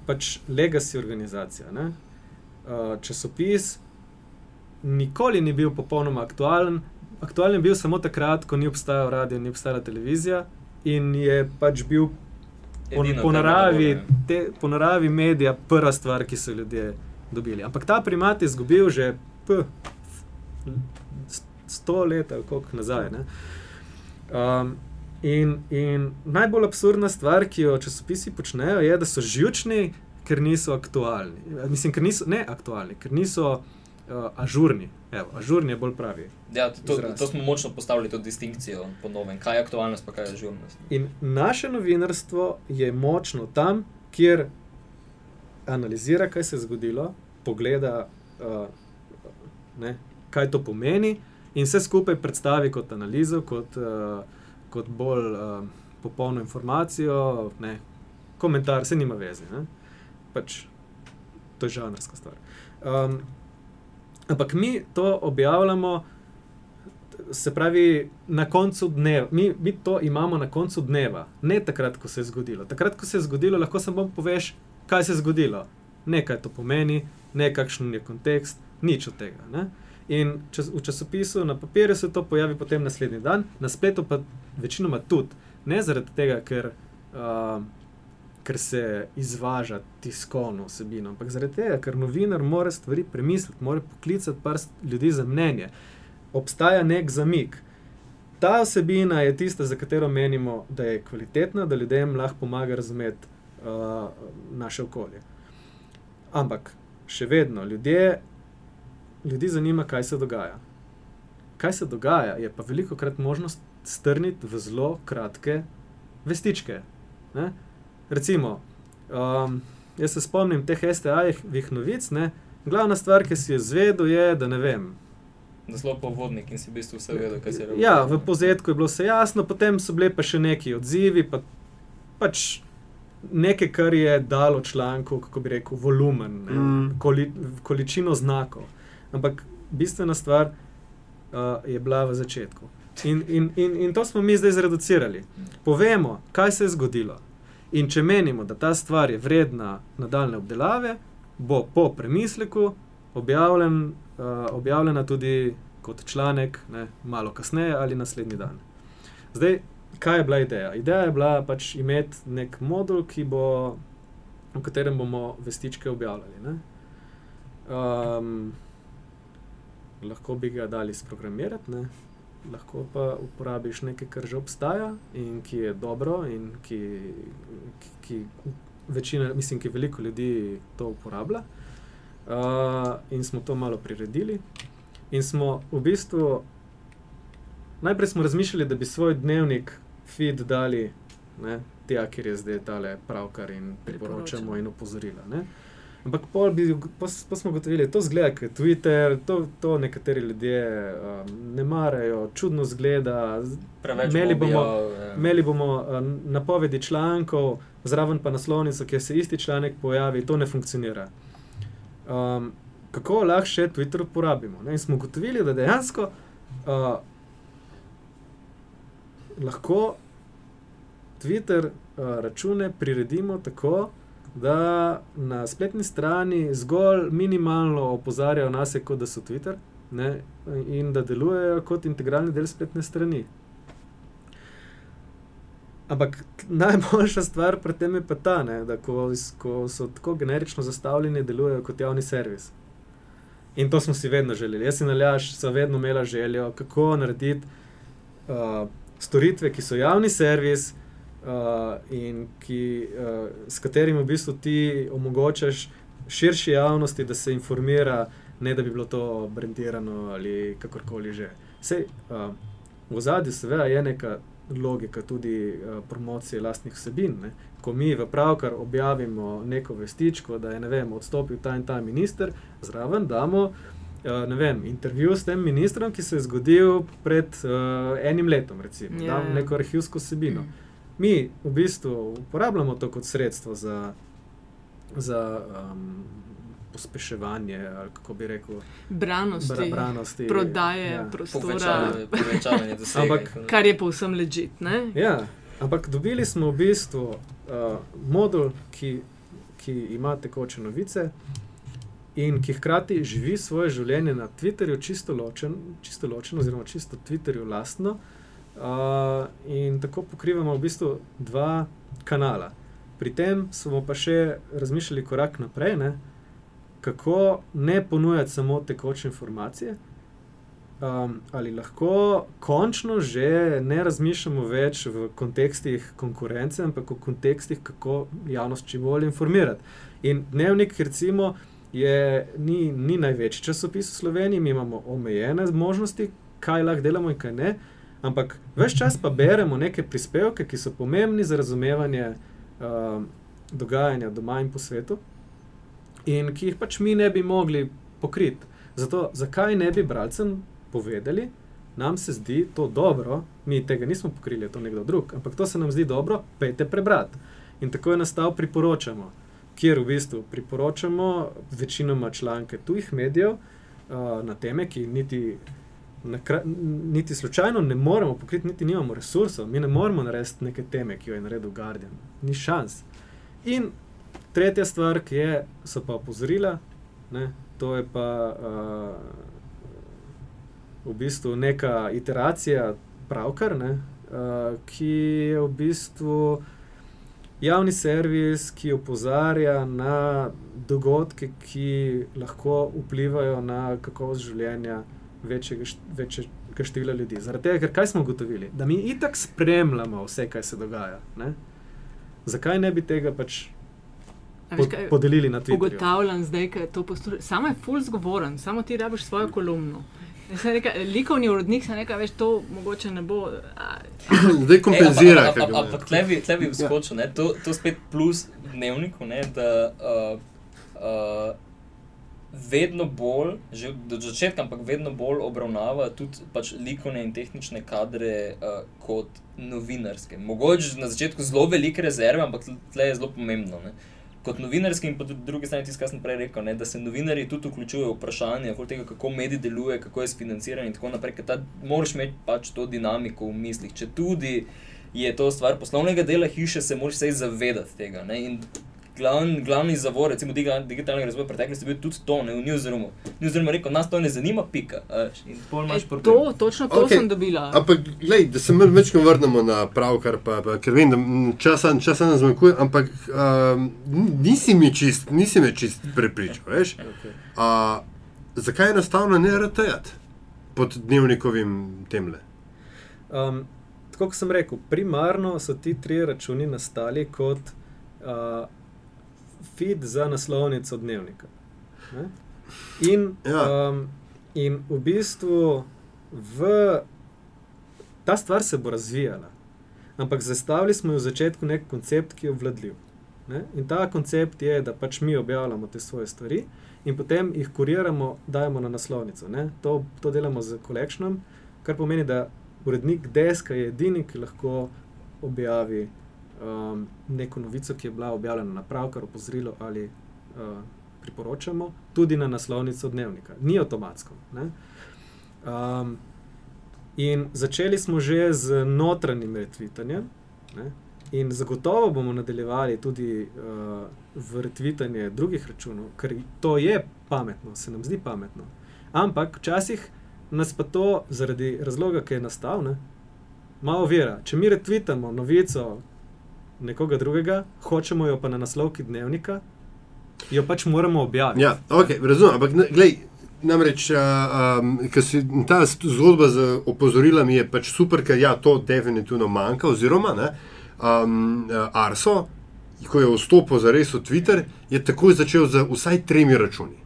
pač legacy organizacija, ne? Uh, časopis nikoli ni bil popolnoma aktualen. Aktualen je bil samo takrat, ko ni obstajal radio, ni obstajala televizija in je pač bil po, po, naravi, te, po naravi medija prva stvar, ki so ljudje dobili. Ampak ta primat je izgubil že p, sto let ali koliko nazaj. Um, in, in najbolj absurdna stvar, ki jo časopisi počnejo, je, da so žužni, ker niso aktualni. Mislim, ker niso ne aktualni, ker niso uh, ažurni. Evo, ažurni je bolj pravi. Ja, to, to smo močno postavili to distinkcijo po novem, kaj je aktualnost, pa kaj je ažurnost. In naše novinarstvo je močno tam, kjer analizira, kaj se je zgodilo, pogleda, uh, ne, kaj to pomeni, in vse skupaj predstavi kot analizo, kot, uh, kot bolj uh, popolno informacijo, ne, komentar, se nima veze. Pač, to je žanrska stvar. Um, Ampak mi to objavljamo, se pravi, na koncu dneva. Mi, mi to imamo na koncu dneva, ne takrat, ko se je zgodilo. Takrat, ko se je zgodilo, lahko samo poveš, kaj se je zgodilo. Ne kaj to pomeni, ne kakšen je kontekst, nič od tega. Ne? In čas, v časopisu, na papirju se to pojavi potem naslednji dan, na spletu pa večinoma tudi. Ne zaradi tega, ker. Uh, ker se izvaža tiskovno vsebino, ampak zaradi tega, ker novinar mora stvari premisliti, mora poklicati par ljudi za mnenje. Obstaja nek zamik. Ta vsebina je tista, za katero menimo, da je kvalitetna, da ljudem lahko pomaga razumeti uh, naše okolje. Ampak še vedno ljudje, ljudi zanima, kaj se dogaja. Kaj se dogaja, je pa veliko krat možnost strniti v zelo kratke vestičke. Ne? Recimo, um, jaz se spomnim teh STA-jih novic, ne? glavna stvar, ki si jo zvedel, je, da ne vem. Zelo povodnik in si v bistvu vse vedel, kaj se je zgodilo. Ja, v povzetku je bilo vse jasno, potem so bile pa še neki odzivi, pa, pač nekaj, kar je dalo članku, kako bi rekel, volumen, mm. koli, količino znakov. Ampak bistvena stvar uh, je bila v začetku. In, in, in, in to smo mi zdaj zreducirali. Povemo, kaj se je zgodilo. In če menimo, da ta stvar je vredna nadaljne obdelave, bo po premisleku objavljen, uh, objavljena tudi kot članek, ne, malo kasneje ali naslednji dan. Zdaj, kaj je bila ideja? Ideja je bila pač imeti nek modul, bo, v katerem bomo vestičke objavljali. Um, lahko bi ga dali sprogramirati, ne? Lahko pa uporabiš nekaj, kar že obstaja in ki je dobro, in ki, ki, ki večina, mislim, ki veliko ljudi to uporablja. Uh, in smo to malo priredili. In smo v bistvu najprej smo razmišljali, da bi svoj dnevnik feed dali ne? tja, kjer je zdaj tale pravkar in priporočamo in opozorila. Ne? Ampak pol bi, pa, pa smo gotovili, da to zgleda, kot Twitter, to, to nekateri ljudje um, ne marajo, čudno zgleda. Imeli bomo, ja. imeli bomo um, napovedi člankov, zraven pa naslovnico, kjer se isti članek pojavi, to ne funkcionira. Um, kako lahko še Twitter uporabimo? Ne? In smo gotovili, da dejansko uh, lahko Twitter uh, račune priredimo tako, da na spletni strani zgolj minimalno opozarjajo nas, kot da so Twitter ne, in da delujejo kot integralni del spletne strani. Ampak najboljša stvar pri tem je pa ta, ne, da ko, ko so tako generično zastavljeni, delujejo kot javni servis. In to smo si vedno želeli. Jaz in Aljaš sem vedno imela željo, kako narediti uh, storitve, ki so javni servis, uh, in ki, uh, s katerim v bistvu ti omogočaš širši javnosti, da se informira, ne da bi bilo to brendirano ali kakorkoli že. Sej, uh, v zadju, seveda, je neka logika tudi uh, promocije lastnih vsebin. Ne? Ko mi v pravkar objavimo neko vestičko, da je ne vem, odstopil ta in ta minister, zraven damo. Uh, vem, intervju s tem ministrom, ki se je zgodil pred uh, enim letom, recimo, yeah. Ja. neko arhivsko sebino. Mm mi v bistvu uporabljamo to kot sredstvo za, za um, pospeševanje, ali kako bi rekel, branosti, bra, branosti prodaje ja. prostora, ampak, kar je povsem ležit. Ja, ampak dobili smo v bistvu uh, modul, ki, ki ima tekoče novice. In ki hkrati živi svoje življenje na Twitterju, čisto ločen, čisto ločen oziroma čisto Twitterju, lastno, uh, in tako pokrivamo v bistvu dva kanala. Pri tem smo pa še razmišljali korak naprej, ne? kako ne ponujati samo tekoče informacije, um, ali lahko končno že ne razmišljamo več v kontekstih konkurence, ampak v kontekstih, kako javnost čim bolj informirati. In dnevnik, recimo, je, ni, ni največji časopis v Sloveniji, mi imamo omejene možnosti, kaj lahko delamo in kaj ne. Ampak več čas pa beremo neke prispevke, ki so pomembni za razumevanje uh, dogajanja doma in po svetu, in ki jih pač mi ne bi mogli pokriti. Zato, zakaj ne bi bralcem povedali, nam se zdi to dobro, mi tega nismo pokrili, to je nekdo drug, ampak to se nam zdi dobro, pejte prebrati. In tako je nastal priporočamo, kjer v bistvu priporočamo večinoma članke tujih medijev uh, na teme, ki niti niti slučajno ne moremo pokriti, niti nimamo resursov, mi ne moremo narediti neke teme, ki jo je naredil Guardian. Ni šans. In tretja stvar, ki je, so pa opozorila, ne, to je pa uh, v bistvu neka iteracija pravkar, ne, uh, ki je v bistvu. Javni servis, ki opozarja na dogodke, ki lahko vplivajo na kakovost življenja večjega, večjega števila ljudi. Zaradi tega, ker kaj smo ugotovili? Da mi itak spremljamo vse, kaj se dogaja. Ne? Zakaj ne bi tega pač pod, podelili na Twitterju? Ugotavljam zdaj, da je to poslušal. Samo je full zgovoren, samo ti rabiš svojo kolumno. Reka, likovni urodnik se nekaj več, to mogoče ne bo. Zdaj kompenzira. Ampak tle bi, tle bi vskočil, ja. to, to spet plus dnevniku, ne, da uh, uh, vedno bolj, že od začetka, ampak vedno bolj obravnava tudi pač likovne in tehnične kadre uh, kot novinarske. Mogoče na začetku zelo velike rezerve, ampak tle je zelo pomembno. Ne? Kot novinarski in po drugi strani, tisto, kar sem prej rekel, ne, da se novinari tudi vključujejo v vprašanje, tega, kako mediji deluje, kako je financiran in tako naprej. Ta, moraš imeti pač to dinamiko v mislih. Če tudi je to stvar poslovnega dela hiše, se moraš vse zavedati tega. Ne, glavni, glavni zavor, recimo digitalnega razvoja preteklosti, bil tudi to, ne v Newsroomu. Newsroom je rekel, nas to ne zanima, pika. E, to, točno to okay. sem dobila. Ampak, glej, da se mi večkrat vrnemo na pravkar, pa, pa, ker vem, da časa, časa nam zmanjkuje, ampak um, nisi mi čist, nisi me čist prepričal, veš? Okay. Uh, zakaj je enostavno ne rtajati pod dnevnikovim temle? Um, tako kot sem rekel, primarno so ti tri računi nastali kot uh, feed za naslovnico dnevnika. In, ja. um, in v bistvu v, ta stvar se bo razvijala. ampak zastavili smo v začetku nek koncept, ki je obvladljiv. Ne? In ta koncept je, da pač mi objavljamo te svoje stvari in potem jih kuriramo, dajemo na naslovnico. To, to delamo z kolekcijom, kar pomeni, da urednik deska je edini, ki lahko objavi um, neko novico, ki je bila objavljena na pravkar, opozorilo ali uh, priporočamo, tudi na naslovnico dnevnika. Ni avtomatsko. Um, in začeli smo že z notranjim retvitanjem. In zagotovo bomo nadaljevali tudi uh, v retvitanje drugih računov, ker to je pametno, se nam zdi pametno. Ampak včasih nas pa to zaradi razloga, ki je nastal, ne, malo vira. Če mi retvitamo novico nekoga drugega, hočemo jo pa na naslovki dnevnika, jo pač moramo objaviti. Ja, okay, razumem, ampak gledaj. Namreč, um, ta zgodba z opozorilami je pač super, ker ja, to definitivno manjka. Oziroma, ne, um, Arso, ko je vstopil za res v Twitter, je takoj začel z vsaj tremi računi.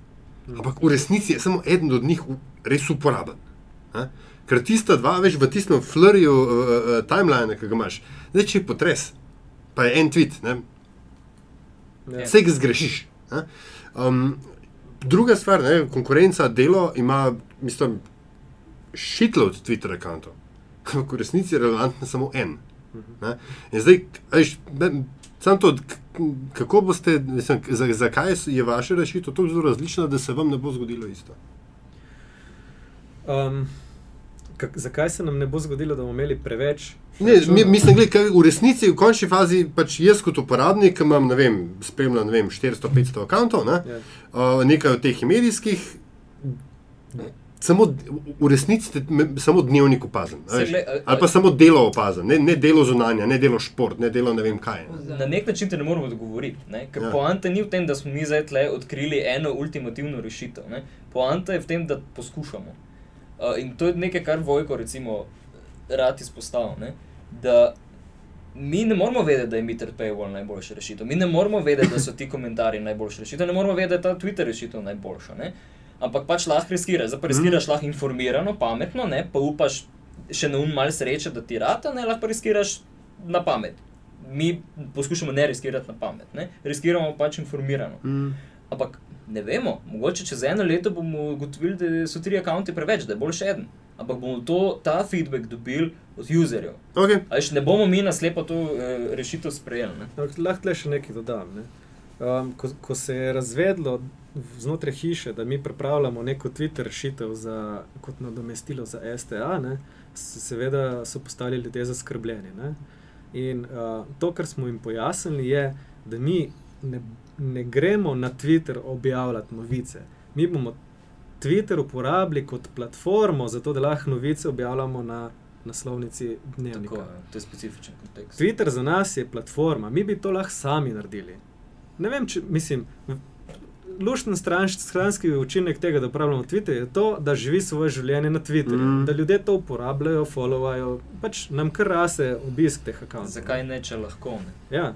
Ampak v resnici je samo eden od njih res uporaben. Ne? Ker tista dva, veš v tistem flurju uh, uh, timeline, ki ga imaš, zdaj če je potres, pa je en tweet, ja. vse ga zgrešiš. Um, druga stvar, ne, konkurenca delo ima, mislim, šitlo od Twitter računov, ampak v resnici je relevantno samo en. Ne. In zdaj, veš, samo to, kako boste, mislim, zakaj je vaša rešitev tako zelo različna, da se vam ne bo zgodilo isto? Um, kak, zakaj se nam ne bo zgodilo, da bomo imeli preveč Ne, mi, mislim, da v resnici, v končni fazi, pač jaz kot uporabnik imam, ne vem, spremljam 400-500 računov, ne? yeah. Ja. uh, nekaj od teh medijskih. Samo v resnici ste samo dnevnik opazen. Ali pa samo delo opazen, ne, ne delo zunanja, ne delo šport, ne delo ne vem kaj. Ne. Na nek način te ne moremo odgovoriti. Ker ja. poanta ni v tem, da smo mi zdaj tle odkrili eno ultimativno rešitev. Ne. Poanta je v tem, da poskušamo. Uh, in to je nekaj, kar Vojko, recimo, rad izpostavlja da mi ne moramo vedeti, da je Mitter Paywall najboljša rešitev, mi ne moramo vedeti, da so ti komentarji najboljša rešitev, ne moramo vedeti, da je ta Twitter rešitev najboljša. Ne? Ampak pač lahko riskiraš, zdaj pa riskiraš mm. lahko informirano, pametno, ne? pa upaš še na um malce sreče, da ti rata, ne lahko riskiraš na pamet. Mi poskušamo ne riskirati na pamet, ne? riskiramo pač informirano. Mm. Ampak ne vemo, mogoče čez eno leto bomo ugotovili, da so tri račune preveč, da je bolj še en ampak bomo to, ta feedback dobili od userjev. Okay. Ne bomo mi na slepo to e, rešitev sprejeli. Lahko le še nekaj dodam. Ne? Um, ko, ko se je razvedlo znotraj hiše, da mi pripravljamo neko Twitter rešitev za, kot nadomestilo za STA, ne, seveda so postali ljudje zaskrbljeni. Ne? In uh, to, kar smo jim pojasnili, je, da mi ne, ne gremo na Twitter objavljati novice. Mi bomo Twitter uporabili kot platformo, zato da lahko novice objavljamo na naslovnici dnevnika. Tako, to je specifičen kontekst. Twitter za nas je platforma, mi bi to lahko sami naredili. Ne vem, če mislim. Lušten stranski učinek tega, da uporabljamo Twitter, je to, da živi svoje življenje na Twitterju, mm. da ljudje to uporabljajo, followajo, pač nam kar rase obisk teh akantov. Zakaj ne, če lahko ne? Ja,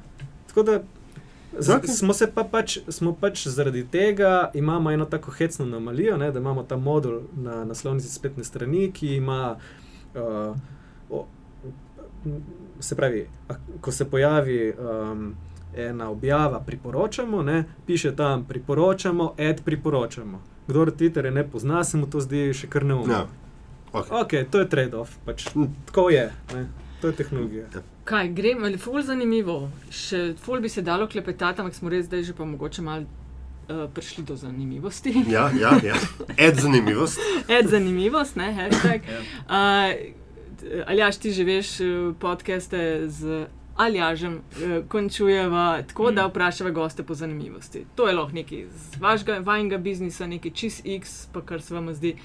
tako da Smo se pa pač, smo pač zaradi tega, imamo eno tako hecno anomalijo, ne, da imamo ta modul na naslovnici spletne strani, ki ima, uh, o, se pravi, ko se pojavi um, ena objava, priporočamo, ne, piše tam priporočamo, ed priporočamo. Kdo Twitter ne pozna, se mu to zdi še kar neumno. Ja. Okay. ok, to je trade-off, pač, hm. tako je, ne, to je tehnologija. Ja. Kaj gre, ali ful zanimivo, še ful bi se dalo klepetati, ampak smo res zdaj že pa mogoče malo uh, prišli do zanimivosti. ja, ja, ja. Ed zanimivost. Ed zanimivost, ne, hashtag. ja. uh, ali jaš ti že veš eh, podcaste z Aljažem, uh, končujeva tako, mm. da vprašava goste po zanimivosti. To je lahko nekaj iz vašega vajnega biznisa, nekaj čist X, pa kar se vam zdi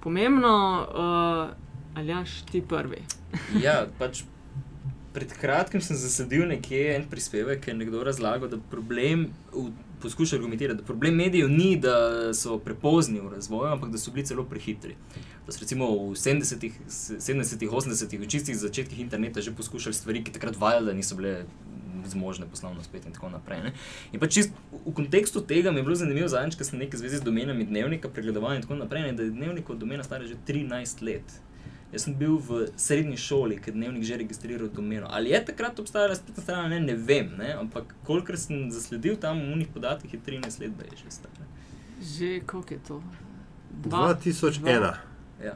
pomembno. Uh, Aljaš, ti prvi. ja, pač pred kratkim sem zasedil nekje en prispevek, ki je nekdo razlagal, da problem. Poskuša argumentirati, da problem medijev ni, da so prepozni v razvoju, ampak da so bili celo prehitri. Da so recimo v 70-ih, 70-ih, 80-ih, v čistih začetkih interneta že poskušali stvari, ki takrat vajali, da niso bile zmožne poslovno spet in tako naprej. Ne? In pa čist v kontekstu tega mi je bilo zanimivo zadnjič, ker sem nekaj zvezi z domenami dnevnika, pregledovanja in tako naprej, ne? da je dnevnik od domena star že 13 let. Jaz sem bil v srednji šoli, ker dnevnik že registriral domeno. Ali je takrat obstajala spletna stran, ne, ne vem, ne? ampak kolikor sem zasledil tam v unih podatkih, je 13 let, da je že stara. Že koliko je to? 2001. Ja.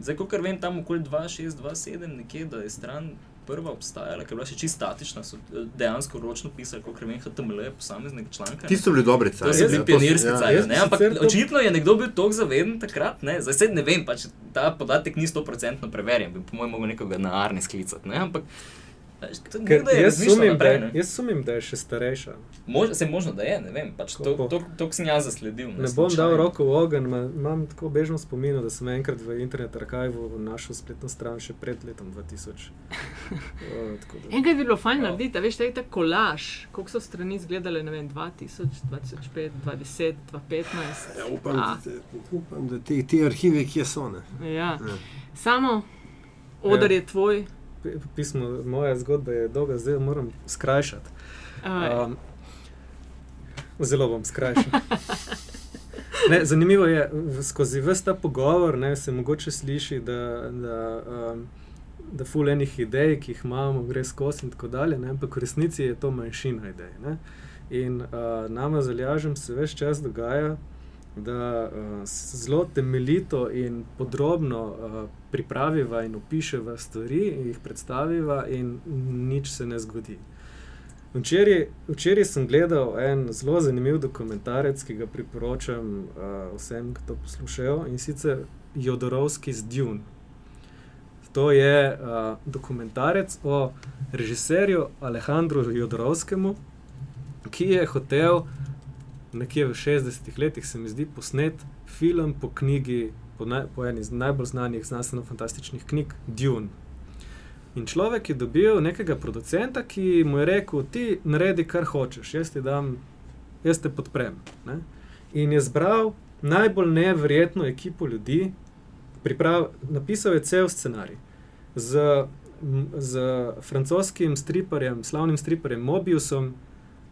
Zdaj, kot vem, tam okoli 2627, nekje, da je stran prva obstajala, ker je bila še čisto statična, so eh, dejansko ročno pisali, kot vem, HTML, posameznega članka. Ti so bili dobri. To so bili pionirski ja. cajt. Ampak očitno je nekdo bil tako zaveden takrat, ne? zdaj se ne vem, pač ta podatek ni 100% preverjen, bi po mojem mogel nekoga na arni sklicati. Ampak Ker, jaz, sumim, naprej, da, jaz sumim, da je še starejša. Mož, se možno, da je, ne vem, pač to, to, to sem jaz zasledil. Ne, ne bom dal roko v ogen, imam tako bežno spomin, da sem enkrat v internet arhivu našel spletno stran še pred letom 2000. Enkrat je bilo fajn narediti, veš, ta kolaž, koliko so strani izgledale, ne vem, 2000, 2005, 2010, 2015. Ja, upam, da, upam, da ti, ti arhivi, kje so. Ja. Ja. Samo, odar ja. je tvoj pismo, moja zgodba je dolga, zdaj moram skrajšati. Um, zelo bom skrajšal. Ne, zanimivo je, skozi vse ta pogovor ne, se mogoče sliši, da, da, um, da ful enih idej, ki jih imamo, gre skozi in tako dalje, ne, ampak v resnici je to manjšina idej. Ne. In uh, nama zalažem se več čas dogaja, da uh, zelo temeljito in podrobno uh, pripraviva in opiševa stvari, in jih predstaviva, in nič se ne zgodi. Včeraj, včeraj sem gledal en zelo zanimiv dokumentarec, ki ga priporočam uh, vsem, ki to poslušajo, in sicer Jodorovski z Dune. To je uh, dokumentarec o režiserju Alejandru Jodorovskemu, ki je hotel nekje v 60-ih letih, se mi zdi, posnet film po knjigi, po, naj, po eni iz najbolj znanih znanstveno-fantastičnih knjig, Dune. In človek je dobil nekega producenta, ki mu je rekel: Ti naredi, kar hočeš, jaz ti dam, jaz te podprem. Ne? In je zbral najbolj nevrjetno ekipo ljudi, priprav, napisal je cel scenarij. Z, z francoskim striparjem, slavnim striparjem Mobiusom,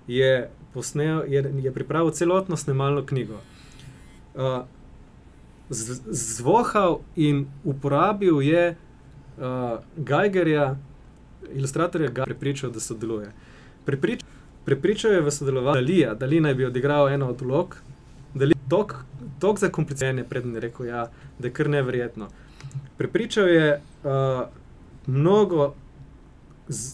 je posnel, je, je pripravil celotno snemalno knjigo. Uh, zvohal in uporabil je uh, Geigerja, ilustratorja, ga prepričal, da sodeluje. Preprič, prepričal je v sodelovanju Dalija, da naj bi odigral eno od vlog, da je tako zakompliciran, prednji rekel, ja, da je kar nevrjetno. Prepričal je uh, mnogo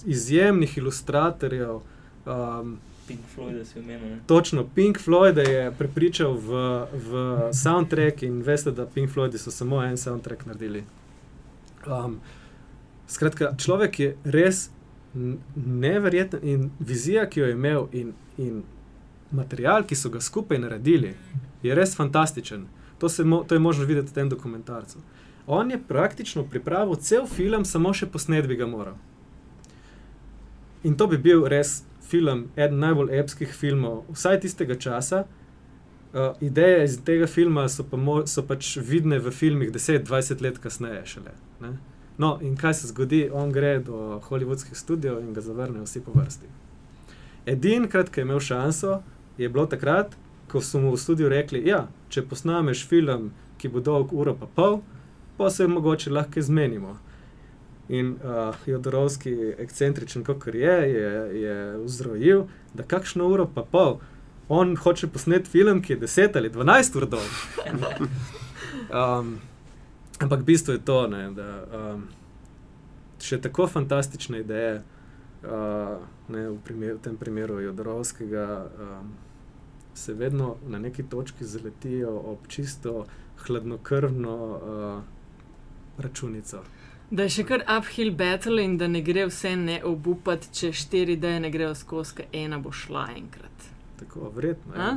izjemnih ilustratorjev. Um, Pink Floyd, se imenuje. Točno, Pink Floyd je prepričal v, v soundtrack in veste, da Pink Floyd so samo en soundtrack naredili. Um, skratka, človek je res neverjeten in vizija, ki jo je imel, in, in material, ki so ga skupaj naredili, je res fantastičen. To, mo, to je možno videti v tem dokumentarcu. On je praktično pripravil cel film, samo še posnet bi ga moral. In to bi bil res film, eden najbolj epskih filmov, vsaj tistega časa. Uh, ideje iz tega filma so, pa mo, so pač vidne v filmih 10-20 let kasneje. Šele, no, in kaj se zgodi? On gre do hollywoodskih studijev in ga zavrne vsi po vrsti. Edinkrat, ki je imel šanso, je bilo takrat, ko so mu v studiu rekli: ja, če posnameš film, ki bo dolg uro pa pol, pa se mogoče lahko izmenimo. In uh, Jodorovski, ekscentričen, kot je, je, je vzrojil, da kakšno uro pa pol, on hoče posneti film, ki je 10 ali 12 ur dolg. um, ampak bistvo je to, ne, da um, še tako fantastične ideje, uh, ne, v, primer, v tem primeru Jodorovskega, um, se vedno na neki točki zaletijo ob čisto hladnokrvno uh, računico. Da je še kar uphill battle in da ne gre vse ne obupati, če štiri ideje ne grejo skozi, ena bo šla enkrat. Tako, verjetno. Ja.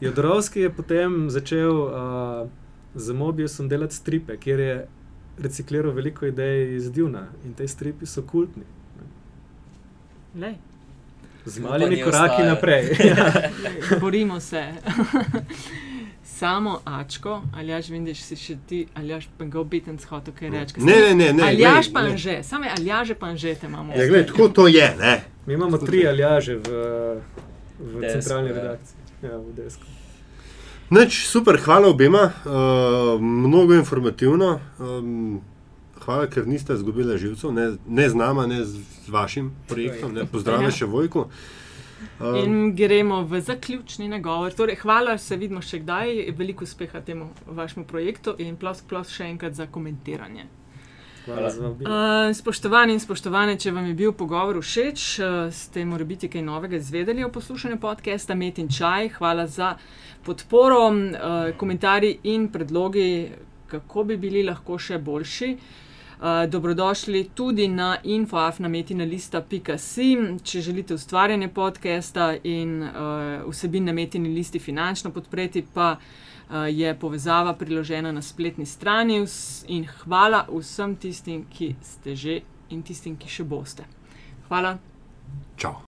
Jodrovski je potem začel uh, z Mobiusom delati stripe, kjer je recikliral veliko idej iz Duna in te stripi so kultni. Z malimi koraki naprej. Borimo se samo Ačko, ali jaš vidiš, si še ti, ali jaš pa ga obiten shod, kaj rečeš. Ne, ne, ne, ne. Ali jaš pa že, samo ali jaš pa že te imamo. Ja, gledaj, tako to je, ne. Mi imamo tri ali jaže v, v Desko, centralni ja. redakciji. Ja, v desku. Neč, super, hvala obema, uh, mnogo informativno. Um, hvala, ker niste izgubili živcev, ne, ne z nami, ne z vašim projektom. Pozdravljam še Vojko. Um, In gremo v zaključni nagovor. Torej, hvala, se vidimo še kdaj. Veliko uspeha temu vašemu projektu in plos, plos še enkrat za komentiranje. Uh, spoštovani in spoštovane, če vam je bil pogovor všeč, uh, ste morali biti kaj novega izvedeli o poslušanju podcasta Met in Čaj. Hvala za podporo, uh, komentarji in predlogi, kako bi bili lahko še boljši. Uh, dobrodošli tudi na infoafnametina.com, če želite ustvarjanje podcasta in uh, vsebin na metini listi finančno podpreti, pa uh, je povezava priložena na spletni strani. In hvala vsem tistim, ki ste že in tistim, ki še boste. Hvala. Čau.